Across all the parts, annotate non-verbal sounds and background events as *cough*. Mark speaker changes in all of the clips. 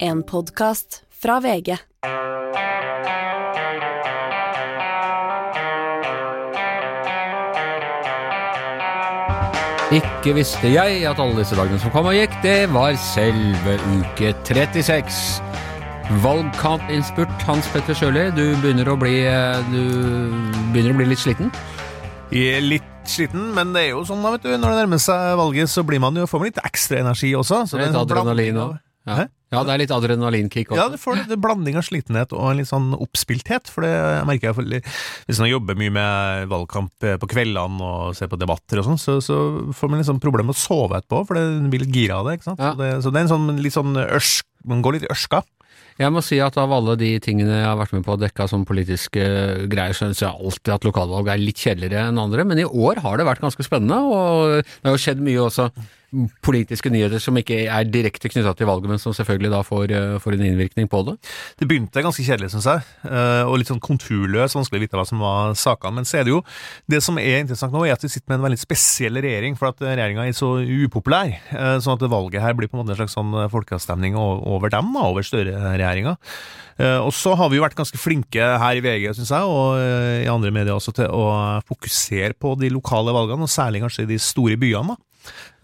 Speaker 1: En podkast fra VG.
Speaker 2: Ikke visste jeg at alle disse dagene som kom og gikk, det var selve uke 36. Valgkampinnspurt, Hans Petter Sjøli, du begynner å bli eh, Du begynner å bli litt sliten?
Speaker 3: Jeg er litt sliten, men det er jo sånn da, vet du, når det nærmer seg valget, så blir man jo, får man litt ekstra energi også. Så det er en sånn
Speaker 2: adrenalin òg. Ja. Ja, det er litt adrenalinkick
Speaker 3: Ja,
Speaker 2: det
Speaker 3: du får en blanding av slitenhet og en litt sånn oppspilthet, for det merker jeg for, hvis man jobber mye med valgkamp eh, på kveldene og ser på debatter og sånn, så, så får man liksom problemer med å sove etterpå, for det blir litt gira av det, ikke sant?
Speaker 2: Ja.
Speaker 3: Så, det, så det er en sånn litt sånn ørsk, man går litt ørska.
Speaker 2: Jeg må si at av alle de tingene jeg har vært med på å dekke som politiske greier, så syns jeg alltid at lokalvalg er litt kjedeligere enn andre, men i år har det vært ganske spennende, og det har jo skjedd mye også politiske nyheter som ikke er direkte knytta til valget, men som selvfølgelig da får, eh, får en innvirkning på det.
Speaker 3: Det begynte ganske kjedelig, syns jeg, eh, og litt sånn konturløs, vanskelig å vite hva som var sakene. Men så er det jo Det som er interessant nå, er at vi sitter med en veldig spesiell regjering, for at regjeringa er så upopulær. eh, Sånn at valget her blir på en måte en slags sånn folkeavstemning over dem, over Støre-regjeringa. Og så har vi jo vært ganske flinke her i VG, syns jeg, og i andre medier også, til å fokusere på de lokale valgene, og særlig kanskje de store byene. da.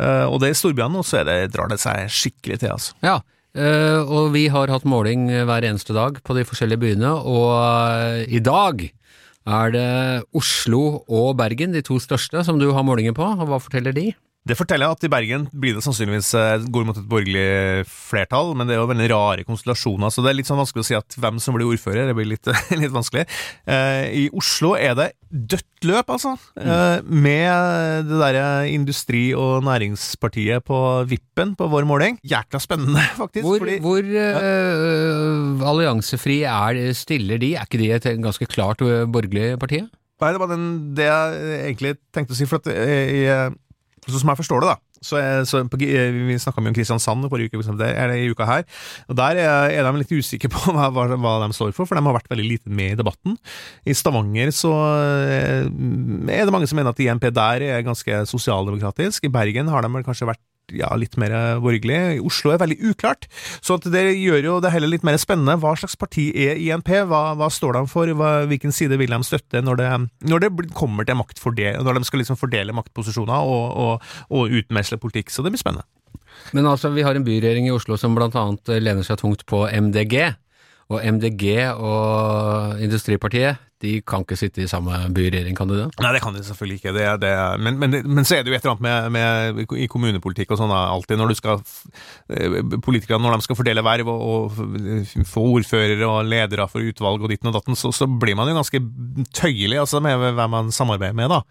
Speaker 3: Eh, Og det i storbyene, og så er drar det seg skikkelig til, altså.
Speaker 2: Ja, eh, og vi har hatt måling hver eneste dag på de forskjellige byene, og eh, i dag er det Oslo og Bergen, de to største, som du har målinger på. og Hva forteller de?
Speaker 3: Det forteller jeg at i Bergen blir det sannsynligvis eh, går mot et borgerlig flertall, men det er jo veldig rare konstellasjoner, så det er litt sånn vanskelig å si at hvem som blir ordfører. Det blir litt, *laughs* litt vanskelig. Eh, I Oslo er det dødt løp, altså. Eh, med det derre Industri- og Næringspartiet på vippen på vår måling. Jækla spennende, *laughs* faktisk.
Speaker 2: Hvor,
Speaker 3: fordi-
Speaker 2: hvor eh, alliansefri er, stiller de? Er ikke de et ganske klart borgerlig parti?
Speaker 3: Nei, det var den, det jeg egentlig tenkte å si, for at i... jeg, sånn som jeg forstår det, da. Så, så på, eh, Vi snakka mye om Kristiansand forrige uke, det er det i uka her. og Der er, de litt usikre på *laughs* hva, hva de står for, for de har vært veldig lite med i debatten. I Stavanger så eh, er det mange som mener at INP der er ganske sosialdemokratisk. I Bergen har de vel kanskje vært ja, litt mer borgerlig. Oslo er veldig uklart. Så det gjør jo det heller litt mer spennende. Hva slags parti er INP? Hva, hva står de for? Hva, hvilken side vil de støtte når det, når det kommer til maktfordel, når de skal liksom fordele maktposisjoner og, og, og utmesle politikk? Så det blir spennende.
Speaker 2: Men altså, vi har en byregjering i Oslo som blant annet lener seg tungt på MDG. Og MDG og Industripartiet, de kan ikke sitte i samme byregjering, kan de det?
Speaker 3: Nei, det kan de selvfølgelig ikke. Det, det, men, men, men så er det jo et eller annet med, med i kommunepolitikk og sånn alltid når du skal eh, Politikerne når de skal fordele verv og, og få ordførere og ledere for utvalg og ditten og datten, så, så blir man jo ganske tøyelig altså, med hvem man samarbeider med, da.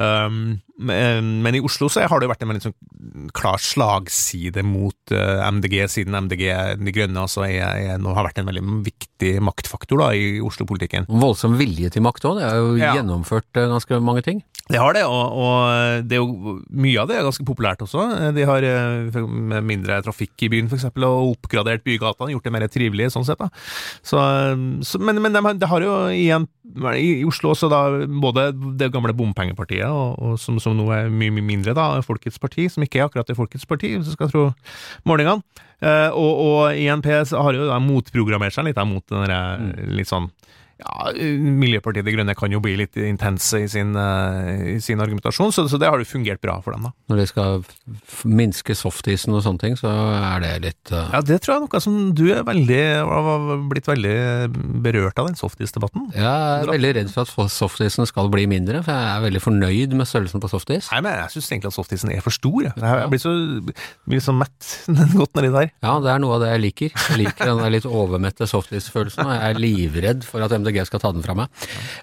Speaker 3: Um, men, men i Oslo så har det jo vært en veldig sånn klar slagside mot eh, MDG, siden MDG De Grønne altså er, er, har vært en veldig viktig maktfaktor da, i Oslo-politikken.
Speaker 2: Voldsom vilje til makt òg, det er jo
Speaker 3: Ja.
Speaker 2: gjennomført eh, ganske mange ting.
Speaker 3: Det har det, og, og det er jo, mye av det er ganske populært også. De har eh, med mindre trafikk i byen f.eks. og oppgradert bygatene, gjort det mer trivelig sånn sett. da. Så, så, men men de, har- det har jo igjen i, i Oslo også da både det gamle bompengepartiet, og, og som, som nå er mye, mye mindre, da, Folkets parti, som ikke er akkurat det Folkets parti, hvis du skal tro målingene. Uh, og, og INP har jo da motprogrammert seg litt da, mot den mm. litt sånn ja, Miljøpartiet De Grønne kan jo bli litt intense i sin, eh, i sin argumentasjon, så, så det har jo fungert bra for dem. da.
Speaker 2: Når de skal minske softisen og sånne ting, så er det litt uh...
Speaker 3: Ja, Det tror jeg er noe som du er veldig, har blitt veldig berørt av, den softis-debatten.
Speaker 2: Jeg er veldig redd for at softisen skal bli mindre, for jeg er veldig fornøyd med størrelsen på softis.
Speaker 3: Nei, men Jeg syns egentlig at softisen er for stor. Jeg, jeg blir så, blir så mett *laughs* godt nedi der.
Speaker 2: Ja, det er noe av det jeg liker. Jeg liker den litt overmette softis-følelsen, og jeg er livredd for at MDG skal ta den fra meg.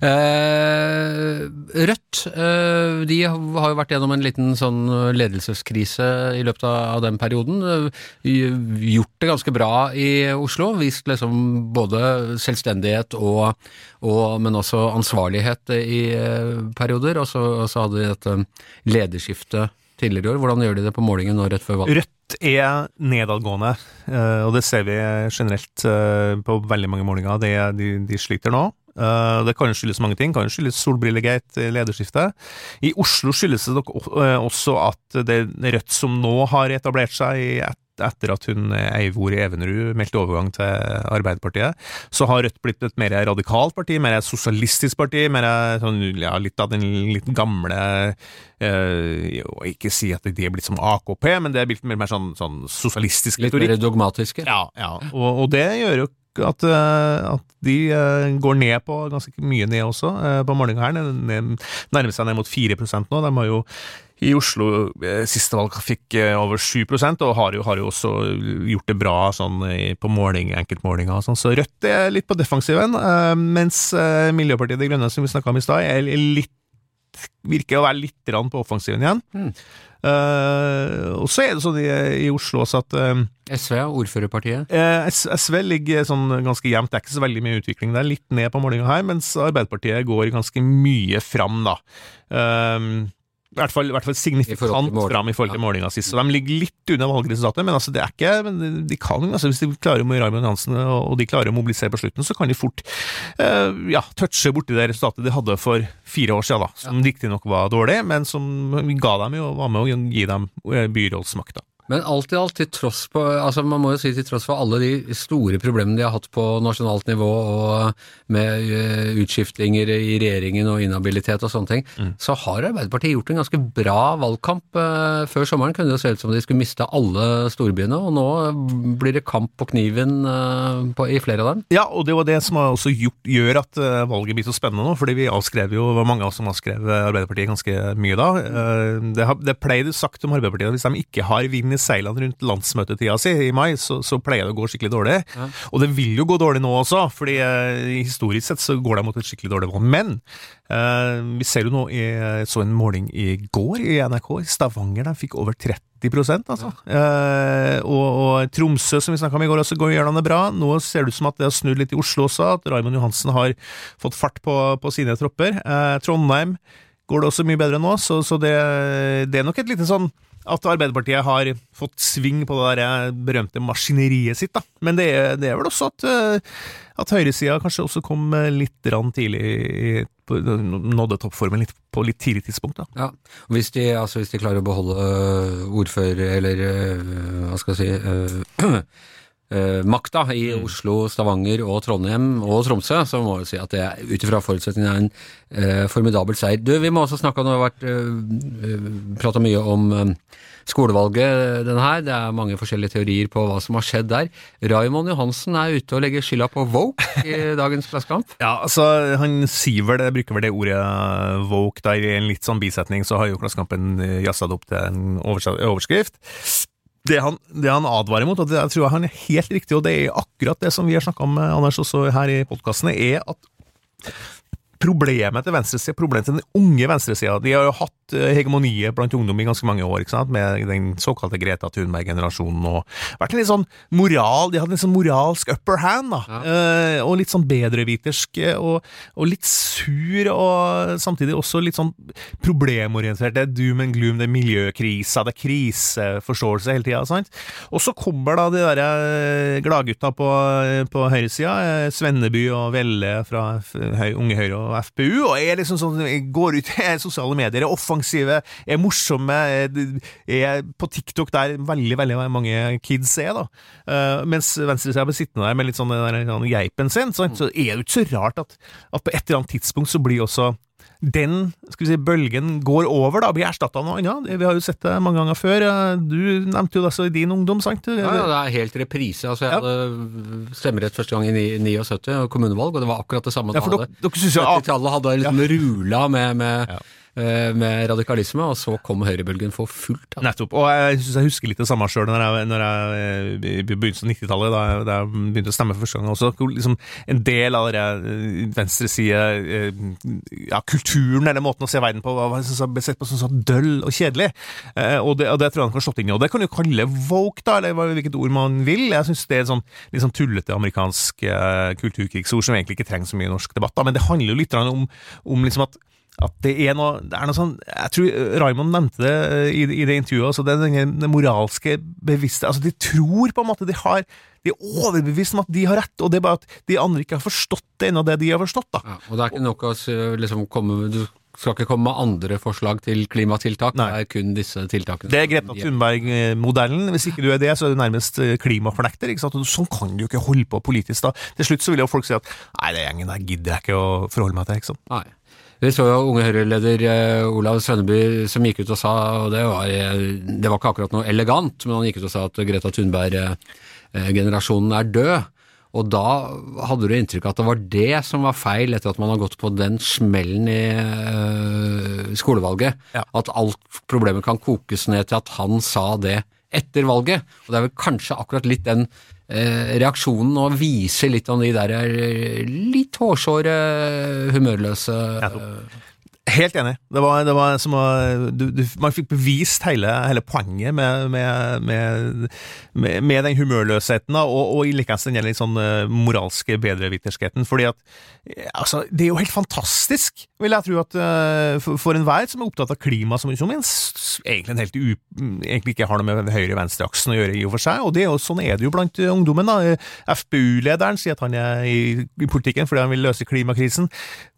Speaker 2: Eh, Rødt, eh, de har jo vært gjennom en liten sånn ledelseskrise i løpet av den perioden. Eh, Gjort det ganske bra i Oslo, vist liksom både selvstendighet og, og men også ansvarlighet i eh, perioder, og så hadde de dette lederskiftet tidligere i år. Hvordan gjør de det på målingen nå rett før valget?
Speaker 3: Rødt er nedadgående, eh, og det ser vi generelt eh, på veldig mange målinger. De, de, de sliter nå. Eh, Det kan skyldes mange ting. Det kan skyldes solbrillegate, lederskiftet. I Oslo skyldes det også at det Rødt som nå har etablert seg i et etter at hun Eivor Evenrud meldte overgang til Arbeiderpartiet, så har Rødt blitt et mer radikalt parti, mer sosialistisk parti, mer sånn, ja, litt av den litt gamle eh, Ikke si at de er blitt som AKP, men det er blitt mer, mer sånn, sånn sosialistisk
Speaker 2: Litt mer dogmatiske?
Speaker 3: Ja, ja. Og, og, det gjør jo at, eh, at de eh, går ned på ganske mye ned også, eh, på målinga her. Nærmer seg ned mot 4% nå. De har jo i Oslo siste valg fikk over 7 og har jo, har jo også gjort det bra sånn, på måling, enkeltmålinger. Sånn. Så Rødt er litt på defensiven, mens Miljøpartiet De Grønne, som vi snakka om i stad, virker å være litt på offensiven igjen. Mm. Uh, og så er det sånn i, i Oslo også at uh,
Speaker 2: SV, ordførerpartiet?
Speaker 3: Uh, SV ligger sånn ganske jevnt, det er ikke så veldig mye utvikling der. Litt ned på målinga her, mens Arbeiderpartiet går ganske mye fram, da. Uh, i hvert fall, i hvert fall signifikant fram i forhold til målinga sist. Så de ligger litt unna valgresultatet, men altså det er ikke men de kan, altså Hvis de klarer med Raymond Hansen og de klarer å mobilisere på slutten, så kan de fort uh, ja, touche borti det resultatet de hadde for fire år siden, da, som ja. riktignok var dårlig, men som ga dem jo, var med å gi dem eh, byrådsmakta.
Speaker 2: Men alt i alt, til tross på, altså man må jo si til tross for alle de store problemene de har hatt på nasjonalt nivå, og med uh, utskiftinger i regjeringen og inhabilitet og sånne ting, mm. så har Arbeiderpartiet gjort en ganske bra valgkamp. Uh, før sommeren kunne det se ut som de skulle miste alle storbyene, og nå blir det kamp på kniven uh, på, i flere av dem.
Speaker 3: Ja, og det var det som også gjort, gjør at valget blir så spennende nå, fordi vi avskrev jo, var mange av oss som avskrev Arbeiderpartiet ganske mye da. Det, det pleier pleide sagt om Arbeiderpartiet hvis de ikke har vinn i seilene rundt landsmøtetida si i mai, så, så, pleier det å gå skikkelig dårlig. Ja. Og det vil jo gå dårlig nå også, fordi eh, historisk sett så går det mot et skikkelig dårlig valg. Men eh, vi ser jo nå, jeg så en måling i går i NRK, i Stavanger, der fikk over 30 altså. Ja. Eh, og, og, Tromsø, som vi snakka om i går, også går gjør de det bra. Nå ser det ut som at det har snudd litt i Oslo også, at Raymond Johansen har fått fart på, på sine tropper. Eh, Trondheim går det også mye bedre nå, så, så det, det, er nok et lite sånn at Arbeiderpartiet har fått sving på det der berømte maskineriet sitt, da. Men det det er vel også at, eh, at høyresida kanskje også kom litt tidlig Nådde toppformen litt, på litt tidlig tidspunkt, da.
Speaker 2: Ja, hvis de, altså hvis de klarer å beholde ordfører, eller hva skal jeg si *clears throat* Uh, makta i mm. Oslo, Stavanger og Trondheim og Tromsø, så må vi si at det ut ifra forutsetningene er en uh, formidabel seier. Du, Vi må også snakke om, det har vært uh, prata mye om uh, skolevalget, denne her. Det er mange forskjellige teorier på hva som har skjedd der. Raymond Johansen er ute og legger skylda på Woke i *laughs* dagens Klassekamp.
Speaker 3: ja, altså han sier vel jeg bruker vel det ordet Woke der i en litt sånn bisetning, så har jo Klassekampen jazza det opp til en overskrift det han, det han, advarer mot, og det jeg tror jeg han er helt riktig, og det er akkurat det som vi har snakka om, Anders, også her i podkastene, er at problemet til venstresida, problemet til den unge venstresida De har jo hatt eh, hegemoniet blant ungdom i ganske mange år, ikke sant? med den såkalte Greta Thunberg-generasjonen. og vært en litt sånn moral, De hadde en sånn moralsk upper hand, da, ja. eh, og litt sånn bedrevitersk, og, og, litt sur, og samtidig også litt sånn problemorientert. Det er doom and gloom, det er miljøkrisa, det er kriseforståelse hele tida. Og så kommer da de der eh, gladgutta på, på høyresida, Svenneby og Velle fra Unge Høyre og FPU, og er liksom sånn går ut i *laughs* sosiale medier, er offensive, er morsomme, er på TikTok der veldig veldig mange kids er, da. Uh, mens venstresida blir sittende der med litt sånn den geipen sin, så, så er det jo ikke så rart at, at på et eller annet tidspunkt så blir også den skal vi si, bølgen går over, da, blir erstatta av noe annet. Vi har jo sett det mange ganger før. Du nevnte jo det så i din ungdom, sant?
Speaker 2: Ja, ja, det er helt reprise. Altså, jeg ja. hadde stemmerett første gang i 79, kommunevalg, og det var akkurat det samme.
Speaker 3: Ja, for dere, dere synes jo,
Speaker 2: 70-tallet hadde liksom ja. rula med, med med radikalisme, og så kom høyrebølgen for fullt.
Speaker 3: Da. Nettopp. Og jeg synes jeg husker litt det samme sjøl når jeg, når jeg eh, begynnelsen av 90-tallet, da, da, jeg begynte å stemme for første gang. Også liksom, en del av den eh, venstreside ja, kulturen eller måten å se verden på var sett på som sånn døll og kjedelig. Og det, og det tror jeg han kan slått inn i. Og det kan du kalle woke, da, eller hvilket ord man vil. Jeg syns det er et sånn litt sånn tullete amerikansk kulturkrigsord som egentlig ikke trenger så mye norsk debatt. Da. Men det handler jo litt om, om liksom at at det er noe det er noe sånn Jeg tror Raymond nevnte det eh, i, i det intervjuet. altså er den moralske bevisste altså De tror på en måte de har De er overbevist om at de har rett, og det er bare at de andre ikke har forstått det ennå, det de har forstått. da.
Speaker 2: Ja, og det er ikke nok å liksom komme Du skal ikke komme med andre forslag til klimatiltak,
Speaker 3: Nei.
Speaker 2: det er kun disse tiltakene.
Speaker 3: Det er Greta Thunberg-modellen. Hvis ikke du er det, så er du nærmest eh, klimafornekter. ikke sant? Og sånn kan du jo ikke holde på politisk. da. Til slutt så vil jo folk si at nei, det gjengen der gidder jeg ikke å forholde meg til. ikke sant?
Speaker 2: Nei. Vi så jo Unge Høyre-leder eh, Olav Svenneby som gikk ut og sa, og det var, eh, det var ikke akkurat noe elegant, men han gikk ut og sa at Greta Thunberg-generasjonen er død. Og da hadde du inntrykk av at det var det som var feil etter at man har gått på den smellen i øh, skolevalget.
Speaker 3: Ja.
Speaker 2: At alt problemet kan kokes ned til at han sa det etter valget. Og det er vel kanskje akkurat litt den eh, reaksjonen og viser litt om de der eh, litt hårsåre, humørløse.
Speaker 3: Helt enig. Det var, det var som å du, du, Man fikk bevist hele, hele poenget med, med, med, med, den humørløsheten, og, og, i likeens den litt sånn eh, moralske bedreviterskheten. Fordi at eh, altså, Det er jo helt fantastisk, vil jeg tro, at eh, for, for enhver som er opptatt av klima, som, som en, egentlig, en helt u, egentlig ikke har noe med høyre-venstre-aksen å gjøre, i og for seg. Og det er jo, sånn er det jo blant ungdommen. da. FpU-lederen sier at han er i, i politikken fordi han vil løse klimakrisen.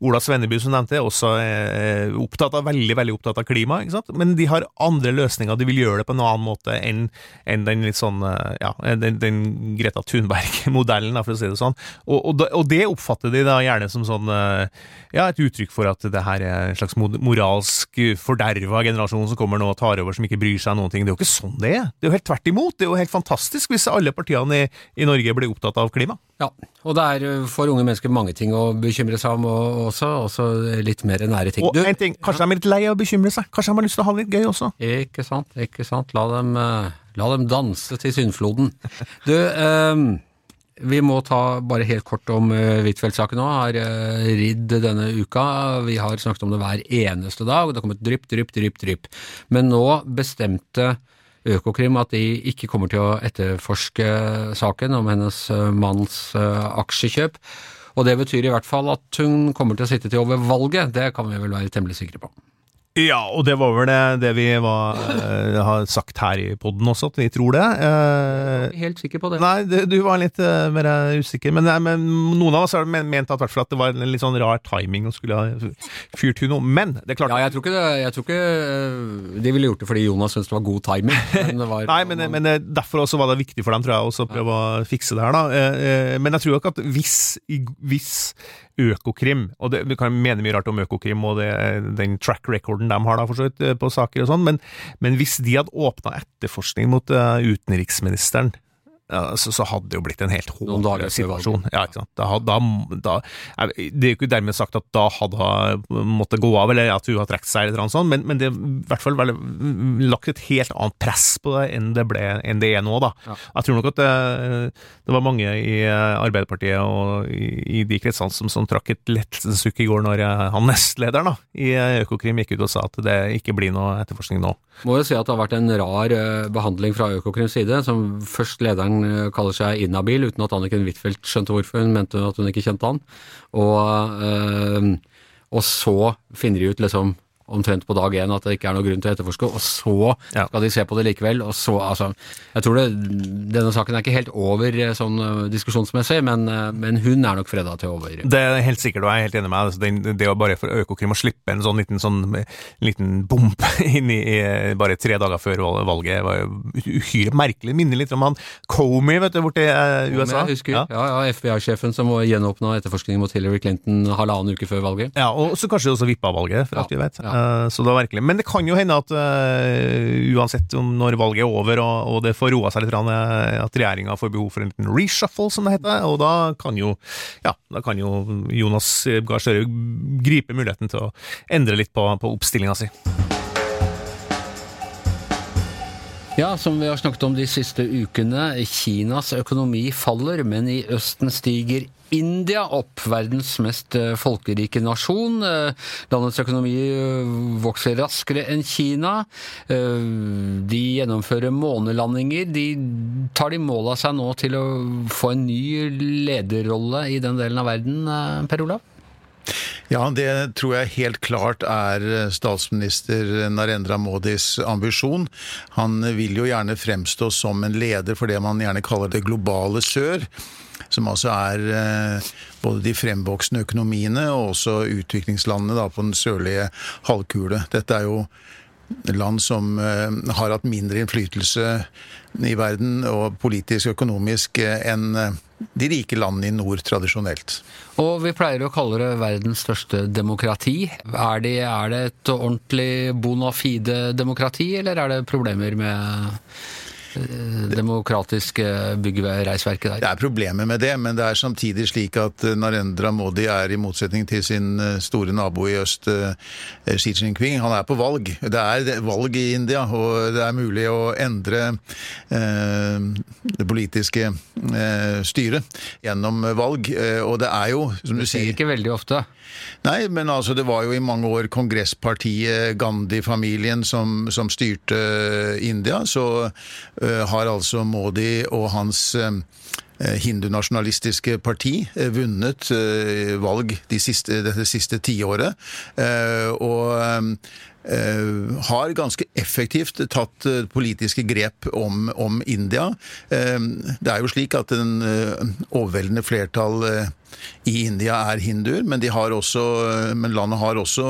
Speaker 3: Ola Svenneby, som nevnte, er også eh, opptatt av, veldig veldig opptatt av klima. ikke sant? Men de har andre løsninger. De vil gjøre det på en annen måte enn enn den litt sånn, eh, ja, den, den Greta Thunberg-modellen, for å si det sånn. Og, og, og det oppfatter de da gjerne som sånn eh, ja, et uttrykk for at det her er en slags moralsk forderva generasjon som kommer nå og tar over, som ikke bryr seg om noen ting. Det er jo ikke sånn det er. Det er jo helt tvert imot. Det er jo helt fantastisk hvis alle partiene i, i Norge blir opptatt av klima.
Speaker 2: Ja, og det er eh, for unge mennesker mange ting å bekymre seg om og- også, også litt mer nære ting.
Speaker 3: Og en ting, Kanskje de er litt lei av å bekymre seg? Kanskje de har lyst til å ha det litt gøy også?
Speaker 2: Ikke sant, ikke sant. La dem, eh, la dem danse til syndfloden. Du, um, vi må ta bare helt kort om uh, Huitfeldt-saken nå. Har ridd denne uka. Vi har snakket om det hver eneste dag. og Det har kommet drypp, drypp, drypp, drypp. Men nå bestemte Økokrim at de ikke kommer til å etterforske saken om hennes eh, manns eh, aksjekjøp. Og det betyr i hvert fall at hun kommer til å sitte til over valget. Det kan vi vel være temmelig sikre på.
Speaker 3: Ja, og det var vel det, det vi var, uh, har sagt her i poden også, at vi tror det. Uh,
Speaker 2: Helt sikker på det.
Speaker 3: Nei, det, du var litt uh, mer usikker. Men, nei, men noen av oss har ment at, at det var en litt sånn rar timing å skulle ha fyrt hun noe. Men det er klart
Speaker 2: Ja, jeg tror ikke, det, jeg tror ikke de ville gjort det fordi Jonas syntes det var god timing. *laughs* Men det var,
Speaker 3: Nei, men, men eh, derfor også var det viktig for dem, tror jeg, også å prøve å fikse det her, da. Men jeg tror ikke at hvis, hvis Økokrim, og det, vi kan mene mye rart om Økokrim og det, den track recorden de har da, for så vidt, eh, på saker og sånn, men, men hvis de hadde åpna etterforskning mot uh, utenriksministeren ja, så, så hadde det jo blitt en helt håpløs situasjon. Ja? Da, da, da, det er jo ikke dermed sagt at da hadde hun måttet gå av, eller at hun har trukket seg, eller noe sånt, men, men det er i hvert fall veldig, lagt et helt annet press på det enn det, ble, enn det er nå. da.
Speaker 2: Ja.
Speaker 3: Jeg tror nok at det, det var mange i eh, Arbeiderpartiet og i, i de kretsene som, som trakk et lettelsessukk i går når eh, han nestlederen da, i eh, Økokrim gikk ut og sa at det ikke blir noe etterforskning nå.
Speaker 2: Må jo si at det har vært en rar behandling fra Økokrims side, som først lederen øh, kaller seg inhabil, uten at Anniken Huitfeldt skjønte hvorfor, hun mente at hun ikke kjente han. Og, øh, og så finner de ut liksom omtrent på dag én at det ikke er noen grunn til å etterforske, og så
Speaker 3: Ja.
Speaker 2: skal de se på det likevel, og så altså Jeg tror det, denne saken er ikke helt over øh, sånn øh, diskusjonsmessig, men, øh, men hun er nok freda til over.
Speaker 3: Det er helt sikkert, og jeg er helt enig med deg. Det, det å bare for Økokrim å slippe en sånn liten, sånn, liten bomp *laughs* inn i, i bare tre dager før valget, var jo uhyre merkelig. Minner litt om han Comey, vet du, borti eh, USA.
Speaker 2: Jeg husker,
Speaker 3: Ja.
Speaker 2: ja, ja, FBI-sjefen som gjenåpna etterforskningen mot Hillary Clinton halvannen uke før valget.
Speaker 3: Ja, og så kanskje også vippa valget, for alt vi vet.
Speaker 2: ja.
Speaker 3: Eh, Så det var virkelig. Men det kan jo hende at uh, uansett om når valget er over og, og det får roa seg litt, eh, at regjeringa får behov for en liten reshuffle, som det heter, og da kan jo ja, da kan jo Jonas Gahr Støre gripe muligheten til å endre litt på, på oppstillinga si.
Speaker 2: Ja, som vi har snakket om de siste ukene, Kinas økonomi faller, men i Østen stiger India opp, verdens mest eh, folkerike nasjon. Eh, Landets økonomi eh, vokser raskere enn Kina. De gjennomfører månelandinger. De tar de mål av seg nå til å få en ny lederrolle i den delen av verden, Per Olav?
Speaker 4: Ja, det tror jeg helt klart er statsminister Narendra Modis ambisjon. Han vil jo gjerne fremstå som en leder for det man gjerne kaller det globale sør. Som altså er eh, både de fremvoksende økonomiene og også utviklingslandene da, på den sørlige halvkule. Dette er jo land som eh, har hatt mindre innflytelse i verden, og politisk og økonomisk, eh, enn de rike landene i nord tradisjonelt.
Speaker 2: Og vi pleier å kalle det verdens største demokrati. Er det, er det et ordentlig bona fide-demokrati, eller er det problemer med demokratiske byggreisverket der?
Speaker 4: Det er problemer med det, men det er samtidig slik at eh, Narendra Modi er i motsetning til sin eh, store nabo i øst, eh, Xi Jinping, han er på valg. Det er valg i India, og det er mulig å endre eh, det politiske eh, styret gjennom valg. Eh, Og det er jo, som du
Speaker 2: Det skjer
Speaker 4: sier
Speaker 2: ikke veldig ofte.
Speaker 4: Nei, men altså det var jo i mange år kongresspartiet Gandhi-familien som, som styrte India. Så eh, har altså Modi og hans eh, hindunasjonalistiske parti eh, vunnet eh, valg de siste, dette siste tiåret. Eh, og eh, har ganske effektivt tatt eh, politiske grep om, om India. Eh, Det er jo slik at en eh, overveldende flertall eh, i India er hinduer, men, de har også, eh, men landet har også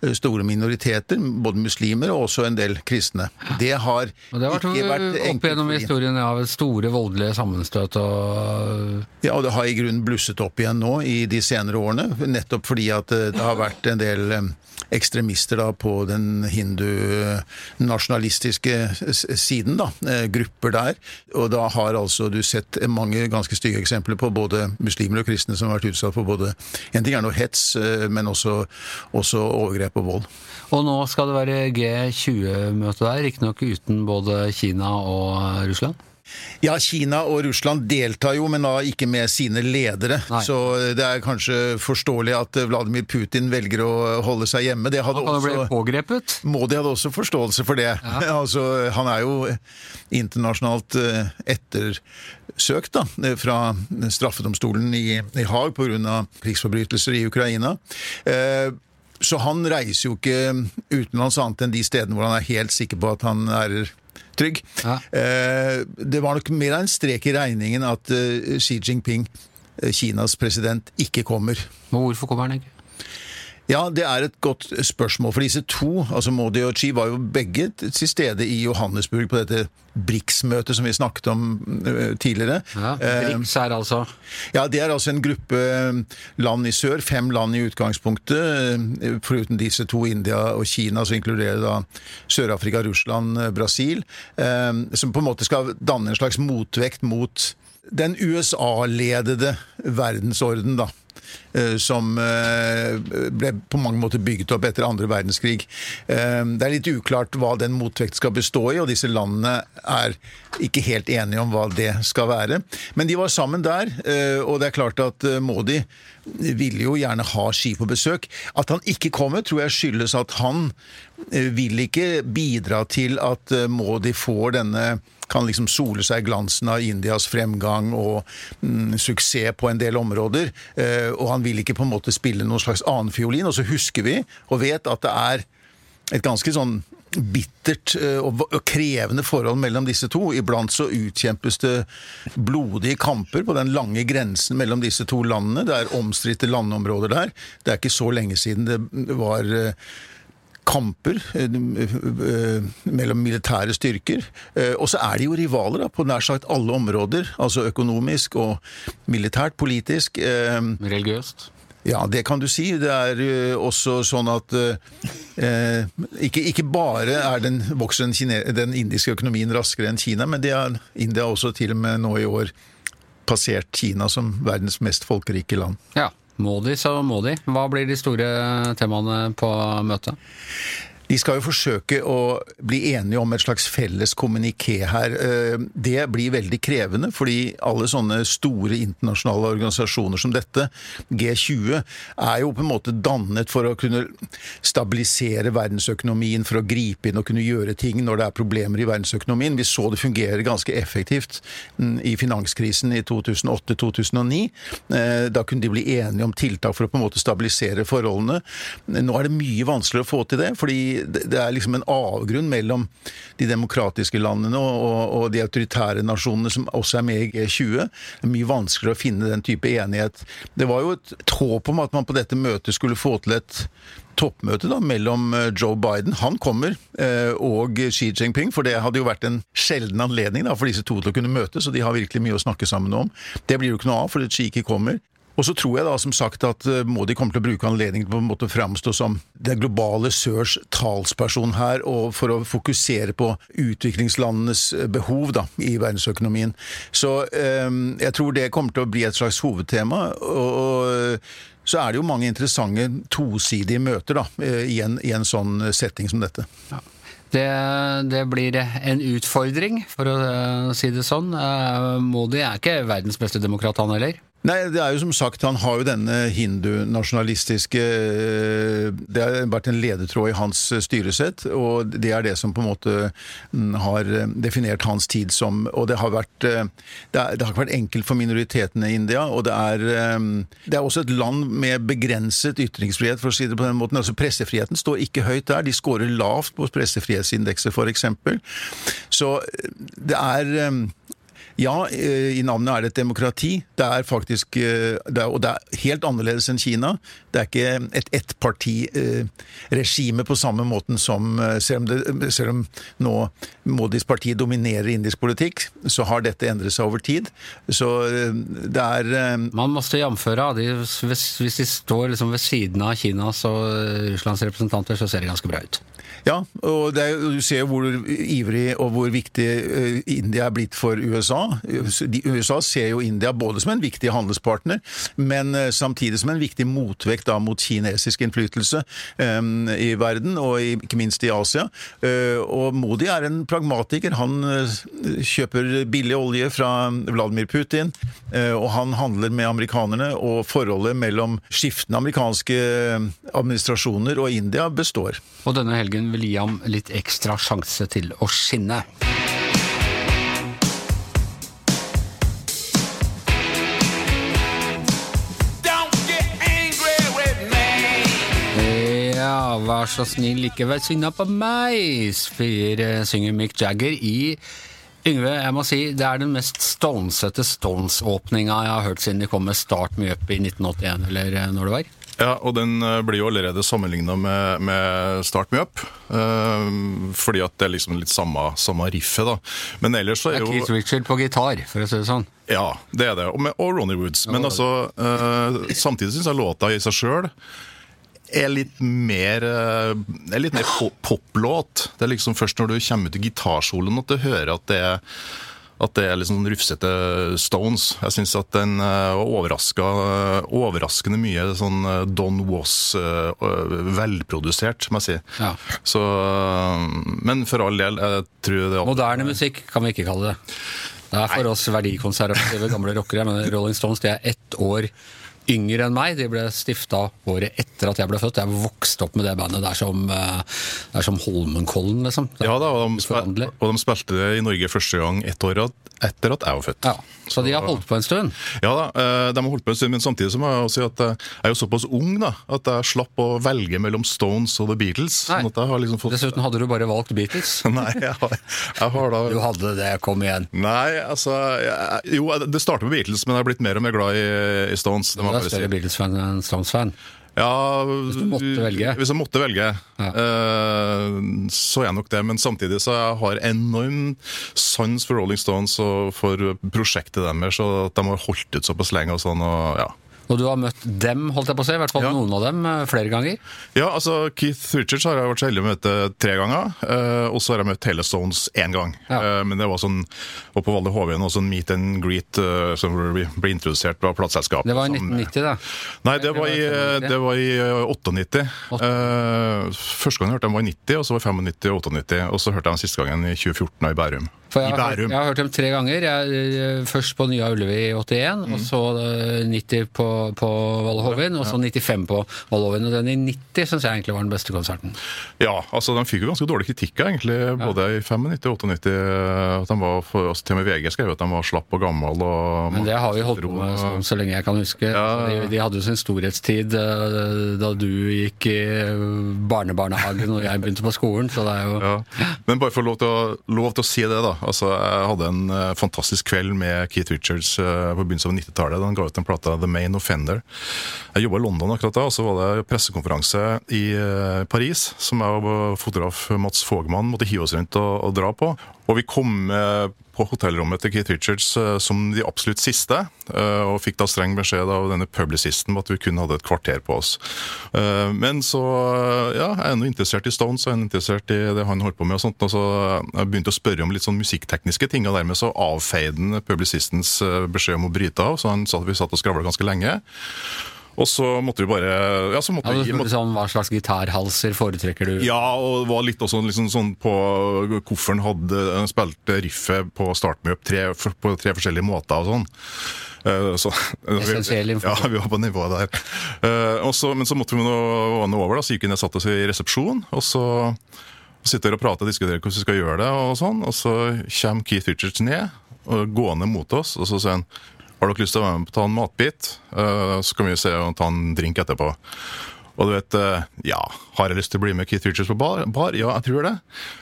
Speaker 4: eh, store minoriteter, både muslimer og også en del kristne. Det har
Speaker 2: Og det har vært,
Speaker 4: ikke vært
Speaker 2: opp gjennom historien av store voldelige sammenstøt og
Speaker 4: Ja, og det har i grunnen blusset opp igjen nå i de senere årene, nettopp fordi at eh, det har vært en del eh, ekstremister da på den hindu-nasjonalistiske siden, da, eh, grupper der. Og da har altså du sett mange ganske stygge eksempler på både muslimer og kristne som har vært utsatt for både En ting er noe hets, eh, men også, også overgrep og vold.
Speaker 2: Og nå skal det være G20-møte der, riktignok uten både Kina og Russland?
Speaker 4: Ja, Kina og Russland deltar jo, men da ikke med sine ledere.
Speaker 2: Nei.
Speaker 4: Så det er kanskje forståelig at Vladimir Putin velger å holde seg hjemme. Det hadde
Speaker 2: Han
Speaker 4: også
Speaker 2: pågrepet.
Speaker 4: Modi hadde også forståelse for det. *laughs* altså, han er jo internasjonalt eh, ettersøkt da, eh, fra straffedomstolen i, i Haag pga. krigsforbrytelser i Ukraina. Eh, så han reiser jo ikke utenlands annet enn de stedene hvor han er helt sikker på at han er trygg.
Speaker 2: Ja.
Speaker 4: Eh, det var nok mer av en strek i regningen at eh, Xi Jinping, eh, Kinas president, ikke kommer.
Speaker 2: Men hvorfor kommer han ikke?
Speaker 4: Ja, det er et godt spørsmål. For disse to, altså Modi og Xi, var jo begge til stede i Johannesburg på dette BRICS-møtet som vi snakket om eh, tidligere.
Speaker 2: Ja,
Speaker 4: Eh,
Speaker 2: BRICS er altså
Speaker 4: ja, det er altså en gruppe eh, land i sør, fem land i utgangspunktet. Foruten disse to, India og Kina, så inkluderer da Sør-Afrika, Russland, Brasil. Som på en måte skal danne en slags motvekt mot den USA-ledede verdensorden, da. Eh, Som eh, ble på mange måter bygget opp etter andre verdenskrig. Eh, Det er litt uklart hva den motvekt skal bestå i, og disse landene er ikke helt enige om hva det skal være. Men de var sammen der, og det er klart at Modi ville jo gjerne ha Ski på besøk. At han ikke kommer, tror jeg skyldes at han vil ikke bidra til at Modi får denne kan liksom sole seg i glansen av Indias fremgang og mm, suksess på en del områder. Og han vil ikke på en måte spille noen slags annen fiolin. Og så husker vi og vet at det er et ganske sånn bittert eh, og krevende forhold mellom disse to. Iblant så utkjempes det blodige kamper på den lange grensen mellom disse to landene. Det er omstridte landområder der. Det er ikke så lenge siden det var eh, kamper eh, eh, mellom militære styrker. Eh, Og så er de jo rivaler da, på nær sagt alle områder, altså økonomisk og militært, politisk.
Speaker 2: religiøst.
Speaker 4: ja, det kan du si. Det er også sånn at eh, ikke, ikke bare er den, vokser den, den indiske økonomien raskere enn Kina, men det er, India også til og med nå i år passert Kina som verdens mest folkerike land.
Speaker 2: Ja. Modi så må de. Hva blir de store temaene på møtet?
Speaker 4: De skal jo forsøke å bli enige om et slags felles kommuniké her. Eh, Det blir veldig krevende, fordi alle sånne store internasjonale organisasjoner som dette, G20, er jo på en måte dannet for å kunne stabilisere verdensøkonomien, for å gripe inn og kunne gjøre ting når det er problemer i verdensøkonomien. Vi så det fungerer ganske effektivt mm, i finanskrisen i 2008-2009. Eh, Da kunne de bli enige om tiltak for å på en måte stabilisere forholdene. Nå er det mye vanskeligere å få til det, fordi det er liksom en avgrunn mellom de demokratiske landene og, og, og de autoritære nasjonene som også er med i G20. Det er mye vanskeligere å finne den type enighet. Det var jo et, et håp om at man på dette møtet skulle få til et toppmøte da, mellom eh, Joe Biden, han kommer, eh, og Xi Jinping. For det hadde jo vært en sjelden anledning da, for disse to til å kunne møtes, og de har virkelig mye å snakke sammen om. Det blir jo ikke noe av fordi Xi ikke kommer. Og så tror jeg da som sagt at eh, Modi kommer til å bruke anledningen på en måte å framstå som det globale sørs talsperson her, og for å fokusere på utviklingslandenes eh, behov da, i verdensøkonomien. Så eh, jeg tror det kommer til å bli et slags hovedtema. og, og så er det jo mange interessante tosidige møter da, eh, i en, i en sånn setting som dette.
Speaker 2: Det, det blir en utfordring, for å eh, si det sånn. Eh, Modi er ikke verdens beste demokrat, han heller.
Speaker 4: Nei, det er jo som sagt, han har jo denne hindunasjonalistiske eh, Det har vært en ledetråd i hans eh, styresett, og det er det som på en måte mm, har eh, definert hans tid som Og det har vært Det, er, det har ikke vært enkelt for minoritetene i India, og det er Det er også et land med begrenset ytringsfrihet, for å si det på den måten. Altså Pressefriheten står ikke høyt der. De scorer lavt på pressefrihetsindekset, f.eks. Så det er ja, i navnet er det et demokrati. Det er faktisk det er, Og det er helt annerledes enn Kina. Det er ikke et ettpartiregime på samme måten som selv om, det, selv om nå Modis parti dominerer indisk politikk, så har dette endret seg over tid. Så det er
Speaker 2: Man måtte jamføre. Hvis de står liksom ved siden av Kinas og Russlands representanter, så ser det ganske bra ut.
Speaker 4: Ja, og er, du ser hvor ivrig og hvor viktig India er blitt for USA. USA ser jo India både som en viktig handelspartner, men samtidig som en viktig motvekt da, mot kinesisk innflytelse um, i verden, og ikke minst i Asia. Uh, og Modi er en pragmatiker. Han uh, kjøper billig olje fra Vladimir Putin, uh, og han handler med amerikanerne, og forholdet mellom skiftende amerikanske administrasjoner og India består.
Speaker 2: Og denne helgen vil gi ham litt ekstra sjanse til å skinne. Vær så snill, ikke vær sinna på meg, spyr, synger Mick Jagger i Yngve, jeg må si det er den mest stonesete Stones-åpninga jeg har hørt siden de kom med Start Me Up i 1981, eller når det var.
Speaker 5: Ja, og den blir jo allerede sammenligna med, med, Start Me Up. Uh, fordi at det er liksom litt samme, samme riffet, da. Men ellers så er jo
Speaker 2: Det er Keith Richard på gitar, for å si det sånn.
Speaker 5: Ja, det er det. Og, med, og Ronny Woods. Men altså, uh, samtidig syns jeg låta i seg sjøl er litt mer er litt mer poplåt. Det er liksom først når du kommer ut i gitarsoloen at du hører at det er at det er liksom rufsete Stones. Jeg syns at den var overraskende mye sånn Don Was velprodusert, må jeg si.
Speaker 2: Ja.
Speaker 5: Så, men for all del, jeg tror det
Speaker 2: Moderne musikk kan vi ikke kalle det. Det er for oss verdikonservative gamle rockere, men Rolling Stones det er ett år yngre enn meg. De ble stifta året etter at jeg ble født. Jeg vokste opp med det bandet. Det er som, det er som Holmenkollen, liksom.
Speaker 5: Ja da, og de, spil og de spilte det i Norge første gang ett år etter at jeg var født.
Speaker 2: Ja, Så de har holdt på en stund?
Speaker 5: Ja da, de har holdt på en stund, men samtidig så må jeg si at jeg er jo såpass ung da, at jeg slapp å velge mellom Stones og The Beatles.
Speaker 2: Nei.
Speaker 5: Sånn liksom fått...
Speaker 2: Dessuten hadde du bare valgt Beatles. *laughs*
Speaker 5: Nei, jeg har, jeg har da
Speaker 2: Du hadde det, kom igjen.
Speaker 5: Nei, altså jeg, Jo, det startet med Beatles, men jeg har blitt mer og mer glad i, i Stones.
Speaker 2: Du er større Beatles-fan enn Stones-fan?
Speaker 5: Ja,
Speaker 2: Hvis du måtte velge?
Speaker 5: Hvis jeg måtte velge,
Speaker 2: Ja.
Speaker 5: eh, så er jeg nok det. Men samtidig så jeg har enorm sans for Rolling Stones og for prosjektet deres, og at de har holdt ut såpass lenge og sånn. og ja.
Speaker 2: Og du har møtt dem, holdt jeg på å si, i hvert fall
Speaker 5: Ja.
Speaker 2: noen av dem, eh, flere ganger?
Speaker 5: Ja, altså Keith Richards har jeg vært så heldig å møte tre ganger. eh, og så har jeg møtt hele Stones én gang.
Speaker 2: Ja.
Speaker 5: Eh, men det var sånn og på Valle Hovien og sånn meet and greet eh, som ble, ble introdusert av plateselskapet.
Speaker 2: Det var i 1990, da.
Speaker 5: Nei, det var i, det var i eh, 98. Eh, første gang jeg hørte dem var i 90, og så var 95 og 98. Og så hørte jeg den siste gangen i 2014 i Bærum.
Speaker 2: For jeg,
Speaker 5: I
Speaker 2: har
Speaker 5: Bærum.
Speaker 2: jeg har hørt dem tre ganger. Jeg, eh, først på Nya Ullevi i 81,
Speaker 5: Mm.
Speaker 2: og så eh, 90 på, på Valhovin, og så 95 på Valhovin. Og den i 90 syns jeg egentlig var den beste konserten.
Speaker 5: Ja, altså de fikk jo ganske dårlig kritikk egentlig, både i 95 og 98. At de var for, altså, til og med VG skrev at de var slapp og gammel. Og,
Speaker 2: Men det har vi holdt på med så, så lenge jeg kan huske.
Speaker 5: Ja.
Speaker 2: De, de hadde jo sin storhetstid eh, da du gikk i eh, barnebarnehagen og jeg begynte på skolen, så det er jo
Speaker 5: Ja. Men bare for lov til, å, lov til å si det, da. Altså, jeg hadde en eh, fantastisk kveld med Keith Richards eh, på begynnelsen av 90-tallet. da Han ga ut en plate, The Main Offender. Jeg jobba i London akkurat da, og så var det pressekonferanse i eh, Paris som jeg og fotograf Mats Fogman måtte hive oss rundt og, og dra på. Og vi kom eh, på hotellrommet til Keith Richards eh, som de absolutt siste, eh, og fikk da streng beskjed av denne publicisten om at vi kun hadde et kvarter på oss. Men så, ja, jeg er ennå interessert i Stones, er interessert i det han holdt på med og sånt, og så jeg begynte å spørre om litt sånn musikktekniske ting, og dermed så avfeide han publisistens eh, beskjed om å bryte av, så han sa at vi satt og skravla ganske lenge. Og så måtte vi bare Ja, så måtte
Speaker 2: Ja,
Speaker 5: vi
Speaker 2: du spurte sånn, Hva slags gitarhalser foretrekker du?
Speaker 5: ja, og var litt også liksom sånn på Kofferen hadde spilt spilte riffet på Start Me Up tre, på tre forskjellige måter og sånn. Eh, Så, *laughs*
Speaker 2: Essensiell informasjon.
Speaker 5: Ja, vi var på nivået der. Uh, også, men så måtte vi nå var over, da, så gikk vi ned og satte oss i resepsjon. Og så sitter vi og prater og diskuterer hvordan vi skal gjøre det, og sånn. Og så kommer Keith Richards ned, og gående mot oss, og så sier han har dere lyst til å være med på å ta en matbit? Eh, Så kan vi se og ta en drink etterpå. Og du vet, eh, ja, har jeg lyst til å bli med Keith Richards på bar? bar? Ja, jeg tror det.